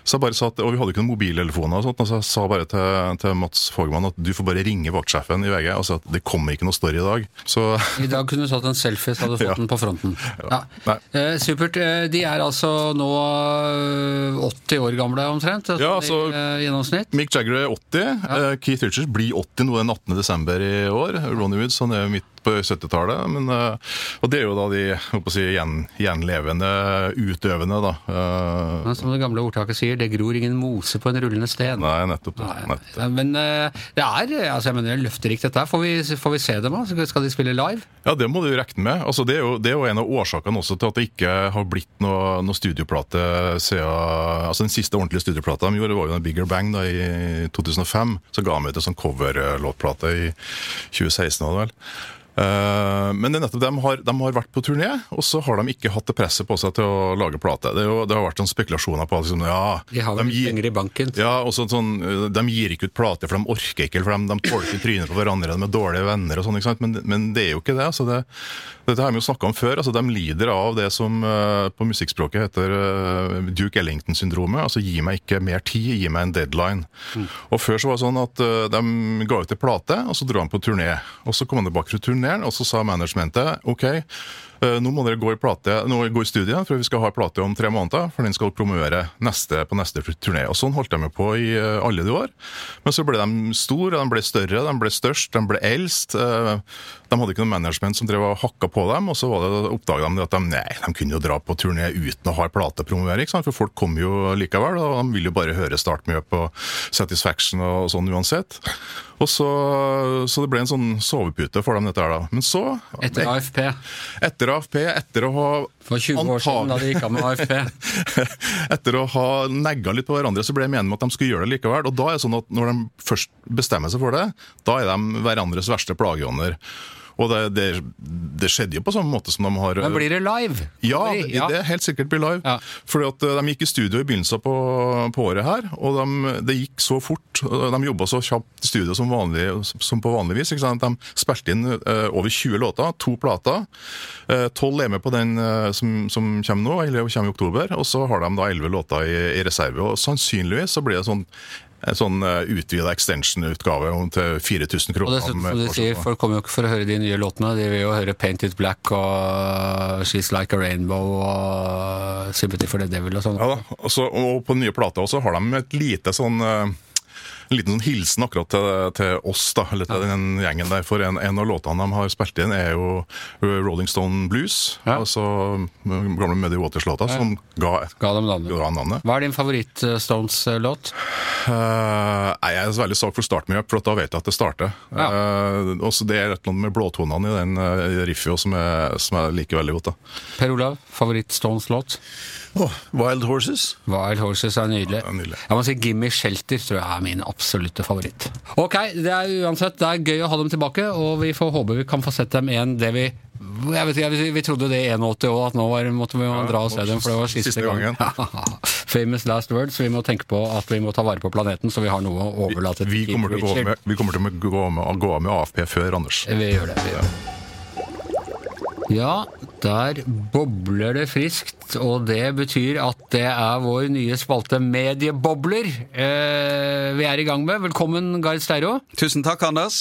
Speaker 5: Så jeg bare sa at, Og vi hadde ikke noen mobiltelefoner, og sånt, og så jeg sa bare til, til Mats Fogman at du får bare ringe vaktsjefen i VG og si at det kommer ikke noe story i dag. Så *laughs*
Speaker 2: I dag kunne du tatt en selfie, så hadde du fått
Speaker 5: Ja.
Speaker 2: den på fronten. Ja.
Speaker 5: ja.
Speaker 2: Eh, supert. Eh, De er altså nå eh, 80 år gamle omtrent, altså,
Speaker 5: Ja, altså-
Speaker 2: i eh, gjennomsnitt.
Speaker 5: Mick Jagger er 80. Ja. Keith Richards blir 80 nå den 18. desember i år. Ronny Woods han er midt på 70-tallet. men, eh, Og det er jo da de si, gjen, gjenlevende utøvende, da. Eh,
Speaker 2: Men Som det gamle ordtaket sier, det gror ingen mose på en rullende sten.
Speaker 5: Nei, nettopp. det.
Speaker 2: Nei,
Speaker 5: nettopp.
Speaker 2: Men eh, det er altså jeg mener, løfterikt dette her. Får vi, får vi se dem? da? Skal- de spille live?
Speaker 5: Ja, det må du regne med. Altså, det, er jo, det er jo en av årsakene også til at det ikke har blitt noe, noe studioplate siden Altså Den siste ordentlige studioplata de gjorde, var jo den Bigger Bang da i 2005. Så ga de ut en sånn coverlåtplate i 2016, Hadde vel. Eh, men det er nettopp, de har, de har vært på turné, og så har de ikke hatt det presset på seg til å lage plate. Det, jo, det har vært sånn spekulasjoner på liksom, ja,
Speaker 2: De har vel penger i banken.
Speaker 5: ja, og så sånn, øh, De gir ikke ut plate, for de orker ikke, for de, de tolker trynet på hverandre, de er dårlige venner og sånn, ikke sant? Men, men det er jo ikke det. altså det, Dette har vi jo snakka om før. altså De lider av det som øh, på musikkspråket heter Duke Ellington-syndromet. altså Gi meg ikke mer tid, gi meg en deadline. Og Før så var det sånn at de ga ut en plate, og så dro de på turné. Og Så kom han tilbake fra turneen, og så sa managementet OK. Eh, Nå må dere gå i, plate, nå gå i studiet, for vi skal ha plate om tre måneder. For den skal promovere neste, på neste turné. Og Sånn holdt de på i eh, alle de år. Men så ble de store, de ble større, de ble størst, de ble eldst. Eh, De hadde ikke noe management som drev og hakka på dem. Og så var oppdaga de at de, nei, de kunne jo dra på turné uten å ha en plate å promovere. ikke sant? For folk kom jo likevel, og de ville jo bare høre Start Me Up og Satisfaction og sånn uansett. Og så, så det ble en sånn sovepute for dem, dette her da. Men så
Speaker 2: Etter AFP.
Speaker 5: etter AFP, etter å ha
Speaker 2: For 20 år siden, da de gikk av med AFP. *laughs*
Speaker 5: etter å ha negga litt på hverandre, så ble de enige med at de skulle gjøre det likevel. Og da er det sånn at når de først bestemmer seg for det, da er de hverandres verste plageånder. Og det, det, det skjedde jo på samme måte som de har
Speaker 2: Men blir det live?
Speaker 5: ja, det, det er helt sikkert blir live.
Speaker 2: Ja.
Speaker 5: Fordi at eh, De gikk i studio i begynnelsen på, på året her, og de, det gikk så fort. og De jobba så kjapt i studio som, vanlig, som på vanlig vis. De spilte inn uh, over 20 låter, to plater. Tolv 12 er med på den uh, som, som kommer nå, eller kommer i oktober. Og så har de da 11 låter i, i reserve. og Sannsynligvis så blir det sånn en sånn utvida extension-utgave til 4000
Speaker 2: Og
Speaker 5: kroner.
Speaker 2: dessuten,
Speaker 5: med
Speaker 2: som du sier, folk kommer jo ikke for å høre de nye låtene. De vil jo høre Paint It Black og She's Like a Rainbow og Sympathy for the Devil og sånn.
Speaker 5: Ja da, og, og på den nye plata også har de et lite sånn eh, en liten sånn hilsen akkurat til, til oss, da, eller til den gjengen der. For en, en av låtene de har spilt inn, er jo Rolling Stone Blues.
Speaker 2: Ja.
Speaker 5: Altså gamle Muddy Waters-låta, som ga,
Speaker 2: Ga dem navnet.
Speaker 5: ga navnet.
Speaker 2: Hva er din favoritt-Stones-låt?
Speaker 5: Uh, nei, jeg er veldig svak for Start Me Up, for da vet jeg at det starter.
Speaker 2: Ja.
Speaker 5: Eh, også det er et eller annet med blåtonene i den uh, riffet som, som jeg liker veldig godt. da.
Speaker 2: Per Olav, favoritt-Stones-låt?
Speaker 4: Åh, Wild Horses.
Speaker 2: Wild Horses er nydelig.
Speaker 5: Ja, nydelig.
Speaker 2: Jeg må si Gimme Shelter tror jeg er min absolutte favoritt. Ok, det er uansett det er gøy å ha dem tilbake, og vi får håpe vi kan få sett dem igjen det vi jeg vet ikke, vi, vi trodde det i 81 òg, at nå var, måtte vi dra og se dem, for det var siste,
Speaker 5: siste gangen. *laughs*
Speaker 2: Famous last word, så vi må tenke på at vi må ta vare på planeten, så vi har noe å overlate
Speaker 5: Vi
Speaker 2: vi
Speaker 5: kommer til å gå med, vi kommer til å gå med, gå med AFP før Anders.
Speaker 2: Vi gjør det. vi gjør det. Ja, der bobler det friskt, og det betyr at det er vår nye spalte Mediebobler eh, vi er i gang med. Velkommen, Gard Steiro.
Speaker 6: Tusen takk, Anders.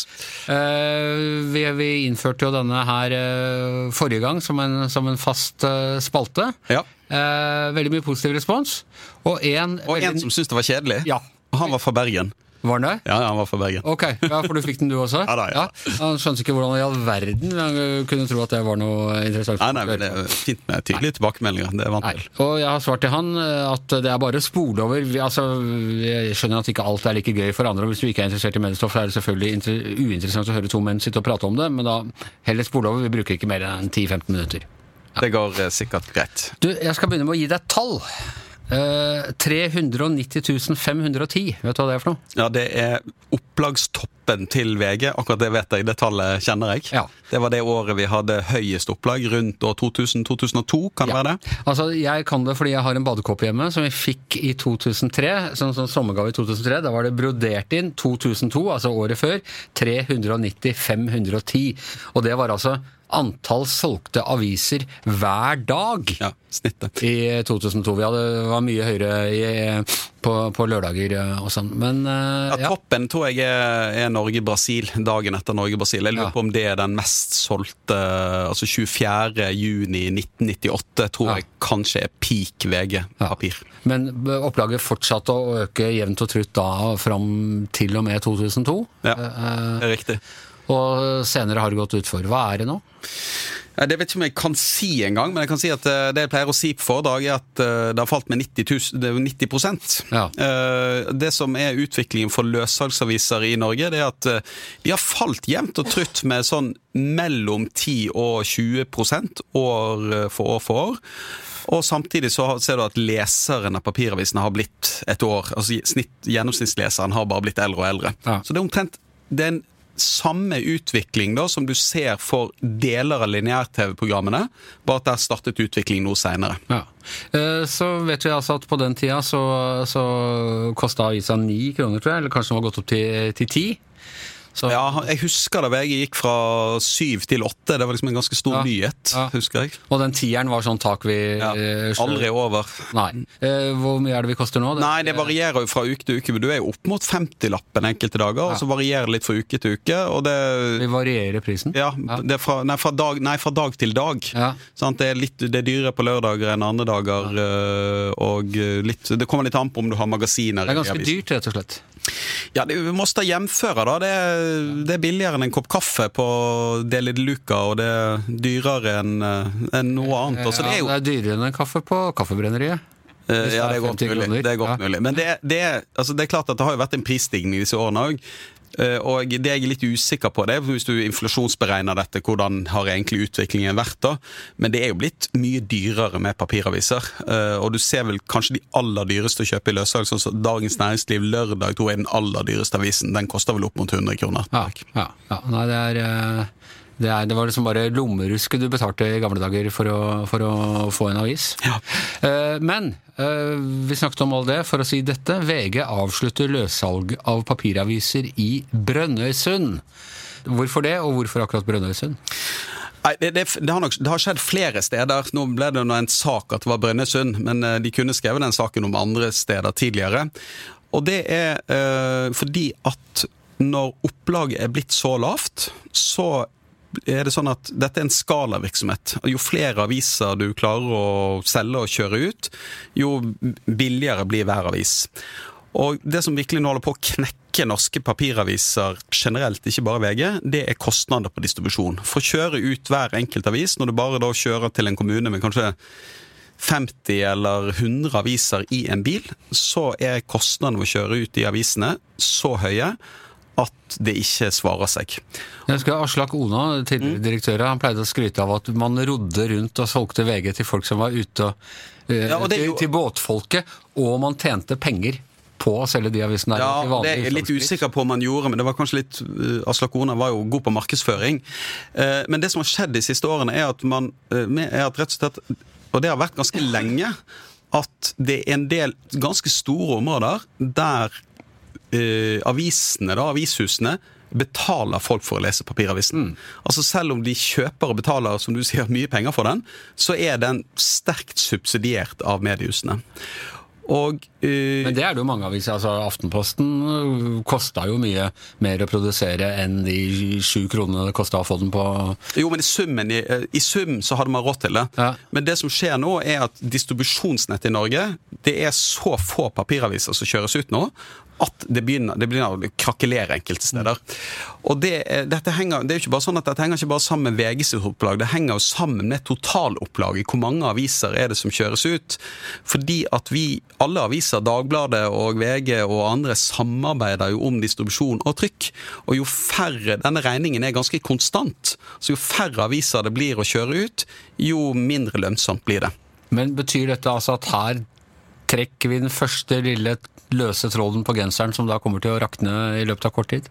Speaker 2: Eh, vi, vi innførte jo denne her eh, forrige gang som en, som en fast eh, spalte.
Speaker 6: Ja.
Speaker 2: Eh, veldig mye positiv respons. Og en,
Speaker 6: Og en som syntes det var kjedelig.
Speaker 2: Ja.
Speaker 6: Og han var fra Bergen.
Speaker 2: Var den det?
Speaker 6: Ja, han var fra Bergen.
Speaker 2: Ok, ja, for du fikk den du også? *laughs*
Speaker 6: Ja da, ja.
Speaker 2: Han skjønte ikke hvordan i all verden han kunne tro at det var noe interessant.
Speaker 6: Nei, nei, men Det er fint med tydelige tilbakemeldinger. Det er vant til.
Speaker 2: Og jeg har svart til han eh, at det er bare å spole over. Altså, jeg skjønner at ikke alt er like gøy for andre, og hvis du ikke er interessert i så er det selvfølgelig uinteressant å høre to menn sitte og prate om det, men da heller spole over. Vi bruker ikke mer enn 10-15 minutter.
Speaker 6: Det går eh, sikkert greit.
Speaker 2: Du, jeg skal begynne med å gi deg tall. Eh, 390 510. Vet du hva det er for noe?
Speaker 6: Ja, det er opplagstoppen til VG. Akkurat det vet jeg, det tallet kjenner jeg.
Speaker 2: Ja.
Speaker 6: Det var det året vi hadde høyest opplag, rundt år 2000-2002, kan det
Speaker 2: Ja.
Speaker 6: være det?
Speaker 2: Altså, Jeg kan det fordi jeg har en badekåpe hjemme som vi fikk i 2003. som, som sommergave i 2003. Da var det brodert inn 2002, altså året før. 390 510. Og det var altså antall solgte aviser hver dag.
Speaker 6: Ja, snittet.
Speaker 2: I 2002. Vi hadde, var mye høyere i, på, på lørdager og sånn. Men uh,
Speaker 6: Ja,
Speaker 2: ja.
Speaker 6: Toppen tror jeg er Norge-Brasil, dagen etter Norge-Brasil. Jeg lurer
Speaker 2: Ja.
Speaker 6: på om det er den mest solgte Altså 24. juni 1998 tror
Speaker 2: Ja.
Speaker 6: jeg kanskje er peak VG-papir.
Speaker 2: Men opplaget fortsatte å øke jevnt og trutt da fram til og med 2002.
Speaker 6: Ja,
Speaker 2: Eh,
Speaker 6: det er riktig.
Speaker 2: Og senere har det gått utfor. Hva er det nå?
Speaker 6: Det vet ikke om jeg kan si engang, men jeg kan si at eh, det jeg pleier å si på foredrag, er at eh, det har falt med 90, 000, det er 90
Speaker 2: Ja.
Speaker 6: Eh, Det som er utviklingen for løssalgsaviser i Norge, det er at eh, de har falt jevnt og trutt med sånn mellom 10 og 20 år eh, for år for år. Og samtidig så ser du at leseren av papiravisene har blitt et år. altså snitt, Gjennomsnittsleseren har bare blitt eldre og eldre.
Speaker 2: Ja.
Speaker 6: Så det er omtrent det er en samme utvikling da som du ser for deler av lineær-TV-programmene, bare at der startet utvikling noe seinere.
Speaker 2: Ja. Eh, Så vet vi altså at på den tida så, så kosta avisa ni kroner, tror jeg. Eller kanskje den var gått opp til ti. Så,
Speaker 6: Ja, Jeg husker da VG gikk fra syv til åtte. Det var liksom en ganske stor
Speaker 2: Ja.
Speaker 6: nyhet.
Speaker 2: Ja.
Speaker 6: husker jeg.
Speaker 2: Og den tieren var sånn tak vi
Speaker 6: Ja.
Speaker 2: eh,
Speaker 6: Aldri over.
Speaker 2: Nei. Eh, Hvor mye er det vi koster nå?
Speaker 6: Nei, det varierer jo fra uke til uke. men Du er jo opp mot 50-lappen enkelte dager, og så varierer det litt fra uke til uke. og det...
Speaker 2: Vi varierer prisen?
Speaker 6: Ja, det fra, nei, fra dag, nei, fra dag til dag. Sant? Det, er litt, det er dyrere på lørdager enn andre dager. øh, Og litt, det kommer litt an på om du har magasiner.
Speaker 2: Det er ganske dyrt, rett og slett.
Speaker 6: Ja, det, Vi må da hjemføre, da. Det, er- det er billigere enn en kopp kaffe på Deli de Luca, og det er dyrere enn en noe annet. Også, det er jo
Speaker 2: Ja, det er dyrere enn en kaffe på Kaffebrenneriet.
Speaker 6: Eh, Ja,
Speaker 2: det er
Speaker 6: godt mulig. Det er godt mulig. Men det, det, altså det er klart at det har jo vært en prisstigning disse årene òg. Og det jeg er litt usikker på, det hvis du inflasjonsberegner dette, hvordan har egentlig utviklingen vært da? Men det er jo blitt mye dyrere med papiraviser. Eh, Og du ser vel kanskje de aller dyreste å kjøpe i løssalg, sånn Dagens Næringsliv lørdag tror er den aller dyreste avisen. Den koster vel opp mot 100 kroner.
Speaker 2: Ja, ja, ja. Nei, det er, eh, det er Det var liksom bare lommerusket du betalte i gamle dager for å, for å få en avis.
Speaker 6: Ja.
Speaker 2: Eh, Men eh, vi snakket om all det for å si dette. VG avslutter løssalg av papiraviser i Brønnøysund. Hvorfor det, og hvorfor akkurat Brønnøysund?
Speaker 6: Nei, det, det, det, har nok, det har skjedd flere steder. Nå ble det en sak at det var Brønnøysund, men eh, de kunne skrevet den saken om andre steder tidligere. Og det er øh, fordi at når opplaget er blitt så lavt, så er det sånn at dette er en skalavirksomhet. Jo flere aviser du klarer å selge og kjøre ut, jo billigere blir hver avis. Og det som virkelig nå holder på å knekke norske papiraviser generelt, ikke bare VG, det er kostnader på distribusjon. For å kjøre ut hver enkelt avis, når du bare da kjører til en kommune med kanskje 50 eller 100 aviser i en bil, så er kostnadene ved å kjøre ut de avisene så høye at det ikke svarer seg.
Speaker 2: Jeg husker Aslak Ona,
Speaker 6: Mm.
Speaker 2: tidligere direktør, han pleide å skryte av at man rodde rundt og solgte VG til folk som var ute og, eh,
Speaker 6: Ja, og jo-
Speaker 2: til båtfolket, og man tjente penger på å selge de avisene. der
Speaker 6: Ja, det er jeg litt usikker på om han gjorde, men det var kanskje litt uh, Aslak Ona var jo god på markedsføring. Eh, men det som har skjedd de siste årene, er at man eh, er at rett og slett Og det har vært ganske lenge at det er en del ganske store områder der eh, avisene, da, avishusene, betaler folk for å lese papiravisen. Altså Selv om de kjøper og betaler som du sier, mye penger for den, så er den sterkt subsidiert av mediehusene. Og eh,
Speaker 2: Men det er det jo mange aviser. altså Aftenposten kosta jo mye mer å produsere enn de sju kronene det kosta å få den på
Speaker 6: Jo, men i, summen, i, i sum så hadde man råd til det.
Speaker 2: Ja.
Speaker 6: Men det som skjer nå, er at distribusjonsnettet i Norge Det er så få papiraviser som kjøres ut nå, at det begynner, det begynner å krakelere enkelte steder. Og det, er- dette henger, det er jo ikke bare sånn at dette henger ikke bare sammen med VGs opplag, det henger jo sammen med totalopplaget. Hvor mange aviser er det som kjøres ut? Fordi at vi, alle aviser, Dagbladet og VG og andre, samarbeider jo om distribusjon og trykk. Og jo færre Denne regningen er ganske konstant. Så jo færre aviser det blir å kjøre ut, jo mindre lønnsomt blir det.
Speaker 2: Men betyr dette altså at her trekker vi den første lille løse tråden på genseren som da kommer til å rakne i løpet av kort tid?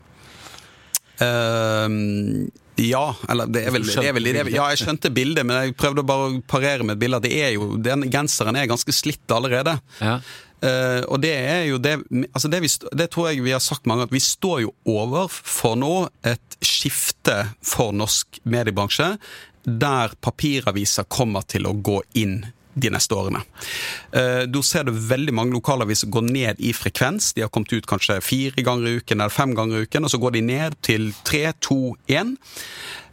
Speaker 6: Uh, ja, eller det er vel, det er vel det er, Ja, jeg skjønte bildet, men jeg prøvde bare å parere med et bilde. Det er jo, den genseren er ganske slitt allerede.
Speaker 2: Ja.
Speaker 6: Uh, og det er jo det altså det, vi, det tror jeg vi har sagt mange, ganger, vi står jo overfor nå et skifte for norsk mediebransje, der papiraviser kommer til å gå inn de neste årene. Eh, Da ser du veldig mange lokalaviser gå ned i frekvens. De har kommet ut kanskje fire ganger i uken eller fem ganger i uken, og så går de ned til tre, to, én.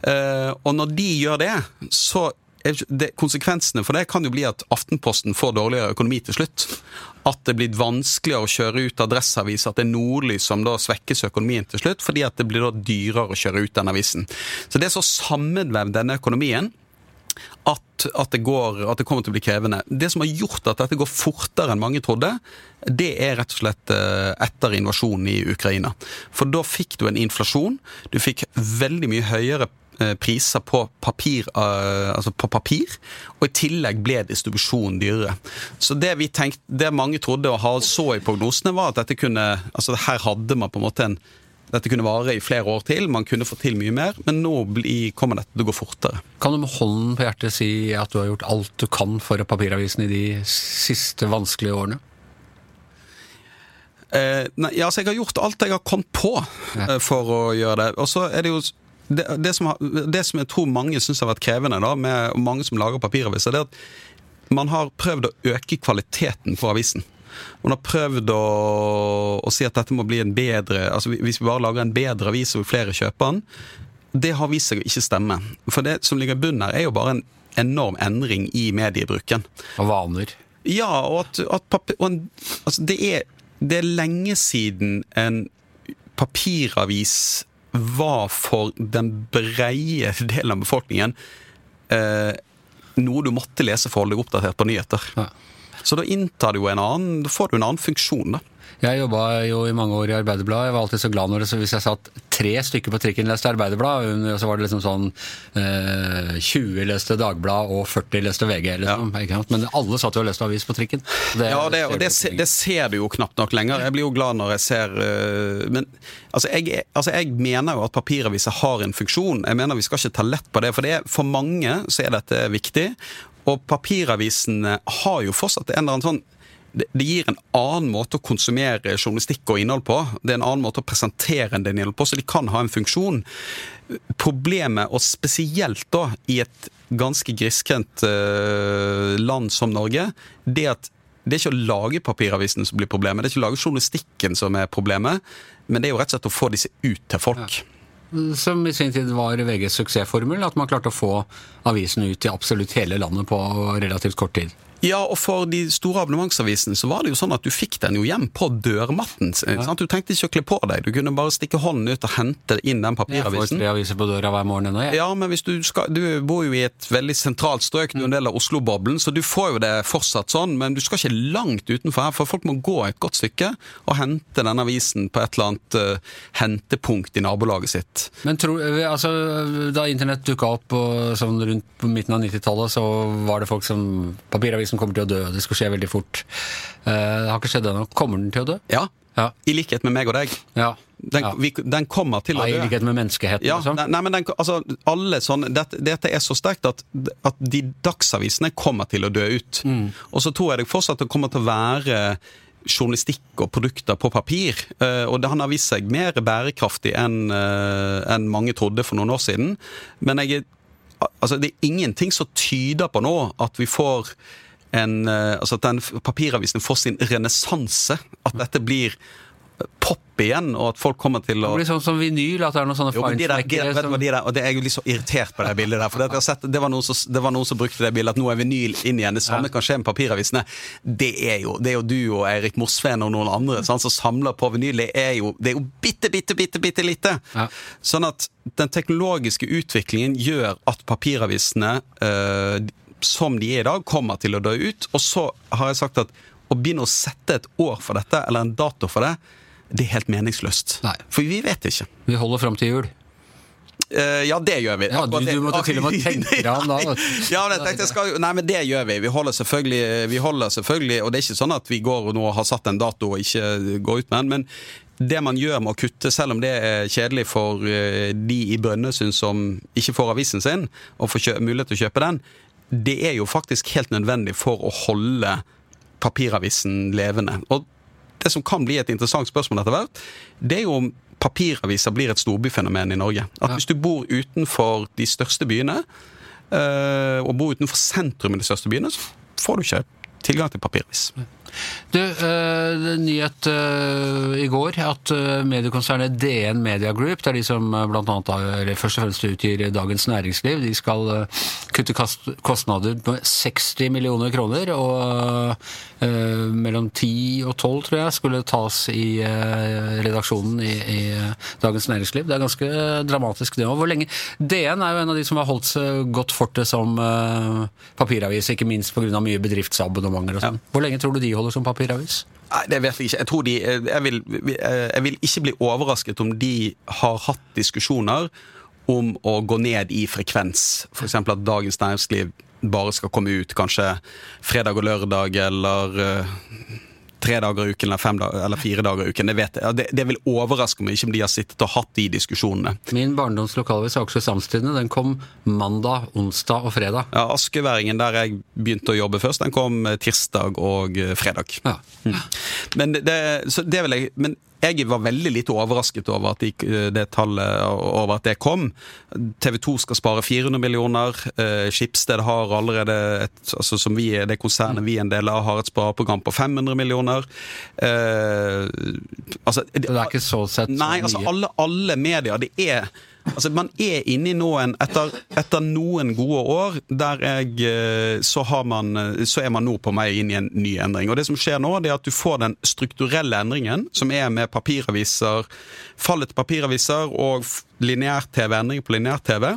Speaker 6: Eh, Og når de gjør det, så det, konsekvensene for det kan jo bli at Aftenposten får dårligere økonomi til slutt. At det blir vanskeligere å kjøre ut Adresseavis, at det er Nordlys som da svekkes økonomien til slutt, fordi at det blir da dyrere å kjøre ut den avisen. Så det er så sammenvevd denne økonomien at, det går, at det kommer til å bli krevende. Det som har gjort at dette går fortere enn mange trodde, det er rett og slett eh, etter invasjonen i Ukraina. For da fikk du en inflasjon. Du fikk veldig mye høyere eh, priser på papir, eh, altså på papir, og i tillegg ble distribusjonen dyrere. Så det vi tenkte, det mange trodde og så i prognosene, var at dette kunne altså Her hadde man på en måte en dette kunne vare i flere år til, man kunne få til mye mer, men nå kommer dette til å gå fortere.
Speaker 2: Kan du med hånden på hjertet si at du har gjort alt du kan for papiravisen i de siste vanskelige årene?
Speaker 6: Eh, nei, altså jeg har gjort alt jeg har kommet på eh, for å gjøre det. Og så er det jo det, det, som, det som jeg tror mange syns har vært krevende, da, med mange som lager papiraviser, det er at man har prøvd å øke kvaliteten på avisen. Man har prøvd å, å si at dette må bli en bedre altså Hvis vi bare lager en bedre avis og flere kjøper den, det har vist seg å ikke stemme. For det som ligger i bunnen her, er jo bare en enorm endring i mediebruken.
Speaker 2: Og vaner?
Speaker 6: Ja, og at, at papir, og en, altså det, er, det er lenge siden en papiravis var for den breie *laughs* delen av befolkningen eh, noe du måtte lese for å holde deg oppdatert på nyheter.
Speaker 2: Ja.
Speaker 6: Så da inntar du en annen, da får du en annen funksjon, da.
Speaker 2: Jeg jobba jo i mange år i Arbeiderbladet. Jeg var alltid så glad når det, så hvis jeg satt tre stykker på trikken leste Arbeiderblad, så var det liksom sånn eh, 20 leste Dagblad og 40 leste VG. Liksom, ikke sant? Men alle satt jo og leste avis på trikken. Det,
Speaker 6: Ja, det, og det,
Speaker 2: ser
Speaker 6: det ser du jo knapt nok lenger. Jeg blir jo glad når jeg ser øh, Men altså jeg, altså jeg mener jo at papiraviser har en funksjon. Jeg mener Vi skal ikke ta lett på det. For det er, for mange så er dette viktig. Og papiravisene har jo fortsatt en eller annen sånn det gir en annen måte å konsumere journalistikk og innhold på. Det er en annen måte å presentere en innhold på, så de kan ha en funksjon. Problemet, og spesielt da i et ganske grisgrendt eh, land som Norge, det at det er ikke å lage papiravisen som blir problemet, det er ikke å lage journalistikken som er problemet, men det er jo rett og slett å få disse ut til folk.
Speaker 2: Som i sin tid var VGs suksessformel, at man klarte å få avisen ut i absolutt hele landet på relativt kort tid.
Speaker 6: Ja, og for de store abonnementsavisene så var det jo sånn at du fikk den jo hjem på dørmatten. sant? Du trengte ikke å kle på deg, du kunne bare stikke hånden ut og hente inn den papiravisen.
Speaker 2: Jeg får
Speaker 6: papiravisen.
Speaker 2: tre aviser på døra hver morgen ennå, jeg.
Speaker 6: Ja, men hvis du skal Du bor jo i et veldig sentralt strøk, du er en del av Oslo-boblen, så du får jo det fortsatt sånn, men du skal ikke langt utenfor her, for folk må gå et godt stykke og hente denne avisen på et eller annet uh, hentepunkt i nabolaget sitt.
Speaker 2: Men tror, altså, da internett dukka opp og, sånn rundt på midten av 90-tallet, så var det folk som Papiravisen kommer til å dø, det skal skje veldig fort. Eh, det har ikke skjedd ennå. Kommer den til å dø?
Speaker 6: Ja,
Speaker 2: Ja.
Speaker 6: i likhet med meg og deg.
Speaker 2: Ja.
Speaker 6: Den,
Speaker 2: ja.
Speaker 6: vi, den kommer til å
Speaker 2: Ja, I likhet med menneskeheten,
Speaker 6: Ja,
Speaker 2: liksom?
Speaker 6: nei, nei, men den, altså, alle sånne, dette, dette er så sterkt at, at de dagsavisene kommer til å dø ut. Og så tror jeg det fortsatt det kommer til å være journalistikk og produkter på papir. eh, Og det han har vist seg mer bærekraftig enn en mange trodde for noen år siden. Men jeg, altså, det er ingenting som tyder på nå at vi får en, eh, altså at den papiravisen får sin renessanse. At dette blir eh, pop igjen, og at folk kommer til å
Speaker 2: Det blir sånn som vinyl, at det er noen sånne
Speaker 6: hva,
Speaker 2: som
Speaker 6: de der, og det er jo litt så irritert på det bildet der. For det, jeg sett, det, var som, det var noen som brukte det bildet at nå er vinyl inn igjen. Det samme kan skje med papiravisene. Det er jo, det er jo du og Eirik Morsveen og noen andre sånn, som samler på vinyl. Det er jo, det er jo bitte, bitte, bitte, bitte lite.
Speaker 2: Ja.
Speaker 6: Sånn at den teknologiske utviklingen gjør at papiravisene, eh, som de er i dag, kommer til å dø ut. Og så har jeg sagt at å begynne å sette et år for dette, eller en dato for det, det er helt meningsløst.
Speaker 2: Nei.
Speaker 6: For vi vet ikke.
Speaker 2: Vi holder fram til jul.
Speaker 6: Uh, ja, det gjør vi.
Speaker 2: Ja, du- du måtte til og med tenke deg om da. *laughs*
Speaker 6: Ja, men jeg tenkte, jeg skal, nei, men det gjør vi. Vi holder vi holder selvfølgelig Og det er ikke sånn at vi går og nå har satt en dato og ikke går ut med den. Men det man gjør med å kutte, selv om det er kjedelig for eh, de i Brønnøysund som ikke får avisen sin, og får mulighet til å kjøpe den, det er jo faktisk helt nødvendig for å holde papiravisen levende. Og det som kan bli et interessant spørsmål etter hvert, det er jo om papiraviser blir et storbyfenomen i Norge. At hvis du bor utenfor de største byene, eh, og bor utenfor sentrum i de største byene, så får du ikke tilgang til papiravis.
Speaker 2: Du, uh, nyhet uh, i går at uh, mediekonsernet DN Media Group, det er de som blant annet eller først og fremst utgir Dagens Næringsliv, de skal kutte kostnader på 60 millioner kroner, og mellom 10 og 12, tror jeg, skulle tas i redaksjonen i, i Dagens Næringsliv. Det er ganske dramatisk det òg. DN er jo en av de som har holdt seg godt fortet som papiravis, ikke minst pga. mye bedriftsabonnementer og sånn. Hvor lenge tror du de holder som papiravis?
Speaker 6: Nei, det vet jeg ikke. Jeg tror de jeg vil, jeg vil ikke bli overrasket om de har hatt diskusjoner om å gå ned i frekvens. F.eks. at Dagens Næringsliv bare skal komme ut kanskje fredag og lørdag eller eh, tre dager i uken eller, fem dager, eller fire dager i uken. Det, vet jeg. Det, det vil overraske meg ikke om de har sittet og hatt de diskusjonene.
Speaker 2: Min barndoms er Akershus Amtstidende den kom mandag, onsdag og fredag.
Speaker 6: Ja, Askeværingen, der jeg begynte å jobbe først, den kom eh, tirsdag og eh, fredag.
Speaker 2: Ja.
Speaker 6: Men det, så det jeg Men jeg var veldig lite overrasket over at det tallet over at det kom. TV 2 skal spare 400 millioner. Eh, Skipsted har allerede et, altså som vi det konsernet vi er en del av, har et spareprogram på 500 millioner. Eh, altså,
Speaker 2: det er ikke så sett så
Speaker 6: Nei, altså alle, alle medier. Det er Altså, Man er inne i noen etter, etter noen gode år der jeg eh, så, har man, eh, så er man nå på vei inn i en ny endring. Og det som skjer nå, det er at du får den strukturelle endringen, som er med papiraviser, fallet til papiraviser og lineær-TV, endringer på lineær-TV.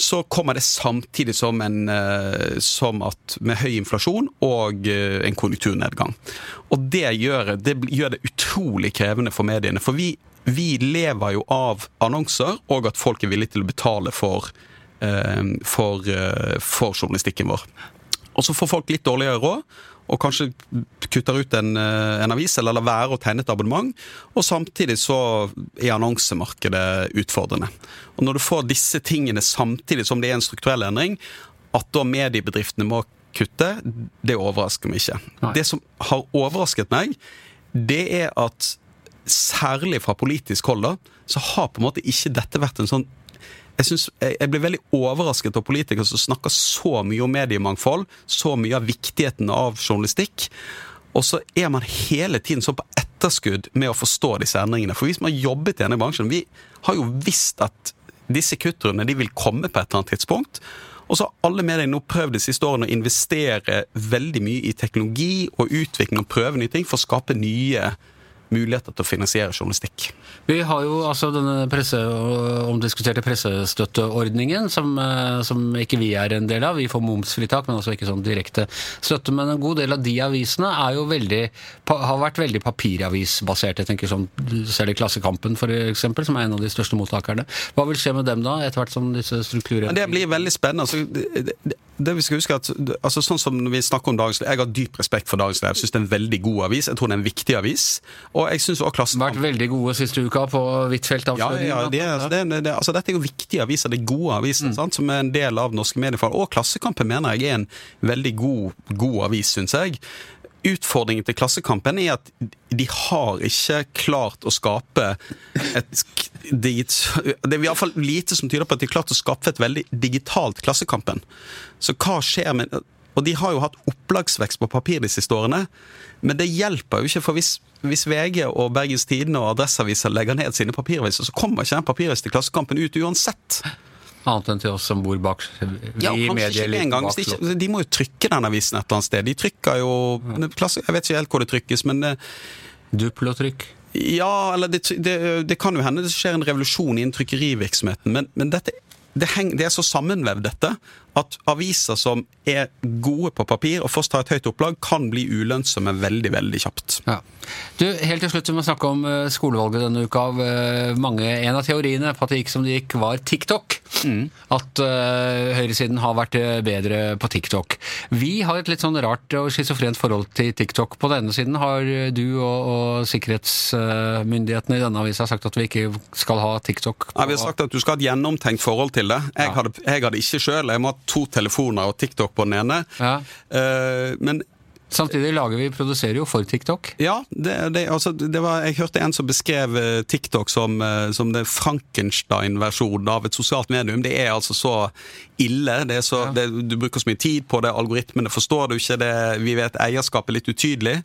Speaker 6: Så kommer det samtidig som, en, eh, som at med høy inflasjon og en konjunkturnedgang. Og det gjør det, gjør det utrolig krevende for mediene. For vi, vi lever jo av annonser, og at folk er villige til å betale for, eh, for, eh, for journalistikken vår. Og så får folk litt dårligere råd, og kanskje kutter ut en, eh, en avis, eller lar være å tegne et abonnement. Og samtidig så er annonsemarkedet utfordrende. Og når du får disse tingene samtidig som det er en strukturell endring, at da mediebedriftene må kutte, det overrasker meg ikke.
Speaker 2: Nei.
Speaker 6: Det som har overrasket meg, det er at særlig fra politisk hold, da, så har på en måte ikke dette vært en sånn jeg, synes, jeg blir veldig overrasket av politikere som snakker så mye om mediemangfold, så mye av viktigheten av journalistikk, og så er man hele tiden så på etterskudd med å forstå disse endringene. For vi som har jobbet i denne bransjen, vi har jo visst at disse kuttrundene de vil komme på et eller annet tidspunkt. Og så har alle mediene nå prøvd de siste årene å investere veldig mye i teknologi og utvikling og prøve nye ting for å skape nye muligheter til å finansiere journalistikk.
Speaker 2: Vi har jo altså denne presse, omdiskuterte pressestøtteordningen, som, eh, som ikke vi er en del av. Vi får momsfritak, men altså ikke sånn direkte støtte. Men en god del av de avisene er jo veldig, har vært veldig papiravisbasert. Jeg tenker sånn, du ser det i Klassekampen eksempel, som er en av de største mottakerne. Hva vil skje med dem da, etter hvert som disse strukturene
Speaker 6: det blir veldig spennende. Altså, det, det, det vi skal huske at, altså, sånn som vi snakker om Dagens Jeg har dyp respekt for Dagens. Jeg syns det er en veldig god avis. Jeg tror det er en viktig avis. Og jeg synes også
Speaker 2: vært veldig gode siste uka på Huitfeldt
Speaker 6: ja, ja, det, det, det, altså, Dette er jo viktige aviser, det er gode aviser, sant, som er en del av norske medier. Og Klassekampen mener jeg er en veldig god, god avis, syns jeg. Utfordringen til Klassekampen er at de har ikke klart å skape et digit, Det er i hvert fall lite som tyder på at de har klart å skape et veldig digitalt Klassekampen. Så hva skjer med Og de har jo hatt opplagsvekst på papir de siste årene, men det hjelper jo ikke, for hvis, hvis VG og Bergens Tidende og Adresseaviser legger ned sine papiraviser, så kommer ikke den papiravisen til Klassekampen ut uansett.
Speaker 2: Annet enn til oss som bor bak
Speaker 6: Ja,
Speaker 2: i
Speaker 6: kanskje ikke
Speaker 2: bak
Speaker 6: de, ikke, de må jo trykke den avisen et eller annet sted. De trykker jo Jeg vet ikke helt hvor det trykkes, men det,
Speaker 2: Duplotrykk.
Speaker 6: Ja, eller det, det, det kan jo hende det skjer en revolusjon innen trykkerivirksomheten, men, men dette, det, heng, det er så sammenvevd, dette, at aviser som er gode på papir og først har et høyt opplag, kan bli ulønnsomme veldig, veldig kjapt.
Speaker 2: Ja. Du, Helt til slutt vi må snakke om eh, skolevalget denne uka. Av, eh, mange, en av teoriene på at det gikk som det gikk, var TikTok. At uh, høyresiden har vært bedre på TikTok. Vi har et litt sånn rart og schizofrent forhold til TikTok. På denne siden har du og, og sikkerhetsmyndighetene i denne avisa sagt at vi ikke skal ha TikTok.
Speaker 6: Ja, vi har sagt at du skal ha et gjennomtenkt forhold til det. Jeg,
Speaker 2: Ja.
Speaker 6: hadde, jeg hadde ikke sjøl. Jeg må ha to telefoner og TikTok på den ene.
Speaker 2: Ja.
Speaker 6: Uh, men
Speaker 2: Samtidig lager vi, produserer jo for TikTok.
Speaker 6: Ja, det, det, altså, det var, jeg hørte en som beskrev eh, TikTok som, eh, som det Frankenstein-versjonen av et sosialt medium. Det er altså så ille. Det så, det, du bruker så mye tid på det, algoritmene forstår du ikke, det, vi vet eierskapet er litt utydelig.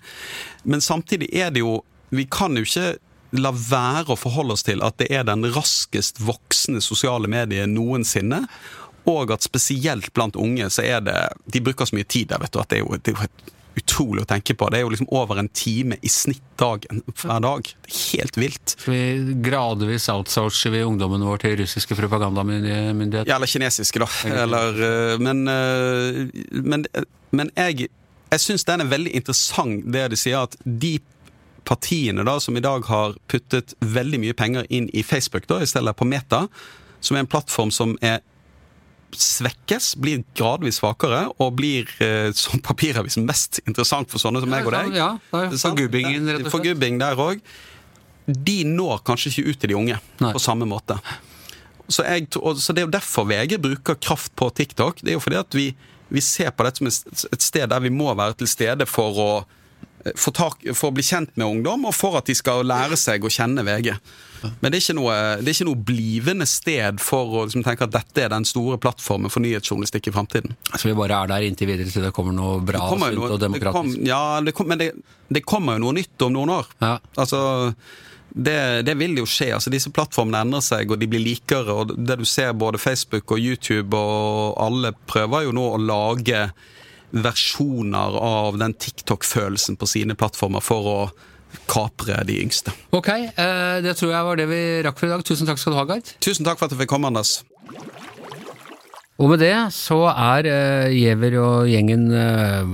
Speaker 6: Men samtidig er det jo Vi kan jo ikke la være å forholde oss til at det er den raskest voksende sosiale mediet noensinne. Og at spesielt blant unge så er det De bruker så mye tid der, vet du, at det er jo, det er jo et utrolig å tenke på. Det er jo liksom over en time i snitt dagen hver dag. Det er helt vilt.
Speaker 2: Vi gradvis outsourcer vi ungdommen vår til russiske propagandamyndigheter.
Speaker 6: Ja, eller kinesiske, da. Eller, øh, men, øh, men, men jeg, jeg syns den er veldig interessant, det de sier, at de partiene da, som i dag har puttet veldig mye penger inn i Facebook, da, i stedet på Meta, som er en plattform som er svekkes, blir gradvis svakere, og blir eh, som papiravisen mest interessant for sånne som meg og deg.
Speaker 2: Ja, ja, for
Speaker 6: Sant?
Speaker 2: gubbingen, rett og slett.
Speaker 6: For gubbing der òg. De når kanskje ikke ut til de unge
Speaker 2: Nei.
Speaker 6: på samme måte. Så, jeg, så det er jo derfor VG bruker kraft på TikTok. Det er jo fordi at vi, vi ser på dette som et sted der vi må være til stede for å, få tak, for å bli kjent med ungdom, og for at de skal lære seg å kjenne VG. Men det er ikke noe, det er ikke noe blivende sted for å liksom, tenke at dette er den store plattformen for nyhetsjournalistikk i framtiden.
Speaker 2: Så vi bare er der inntil videre til det kommer noe bra
Speaker 6: kommer noe-
Speaker 2: og
Speaker 6: det kom,
Speaker 2: demokratisk.
Speaker 6: ja, det kom, men det, det kommer jo noe nytt om noen år.
Speaker 2: Ja.
Speaker 6: Altså, det, det vil jo skje. altså Disse plattformene endrer seg, og de blir likere. og Det du ser både Facebook og YouTube og alle prøver jo nå å lage versjoner av den TikTok-følelsen på sine plattformer for å kapre de yngste.
Speaker 2: Ok, eh, det tror jeg var det vi rakk for i dag. Tusen takk skal du ha, Gard.
Speaker 6: Tusen takk for at du fikk komme, Anders.
Speaker 2: Og med det så er uh, Giæver og gjengen uh,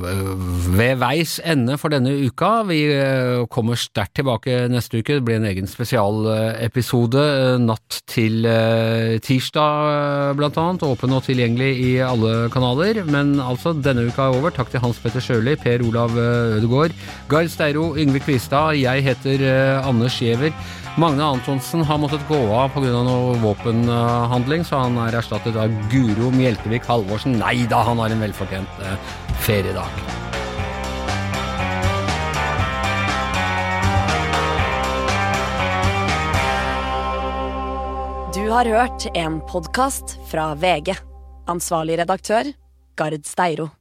Speaker 2: ved veis ende for denne uka. Vi uh, kommer sterkt tilbake neste uke. Det blir en egen spesialepisode natt til eh, tirsdag, eh, blant annet. Åpen og tilgjengelig i alle kanaler. Men altså, denne uka er over. Takk til Hans Petter Sjøli, Per Olav eh, Ødegaard, Gard Steiro, Yngve Kvistad. Jeg heter eh, Anders Giæver. Magne Antonsen har måttet gå av pga. noe våpenhandling, så han er erstattet av Guro Mjeltevik Halvorsen. Nei da, han har en velfortjent eh, feriedag.
Speaker 1: Du har hørt en podkast fra VG. Ansvarlig redaktør, Gard Steiro.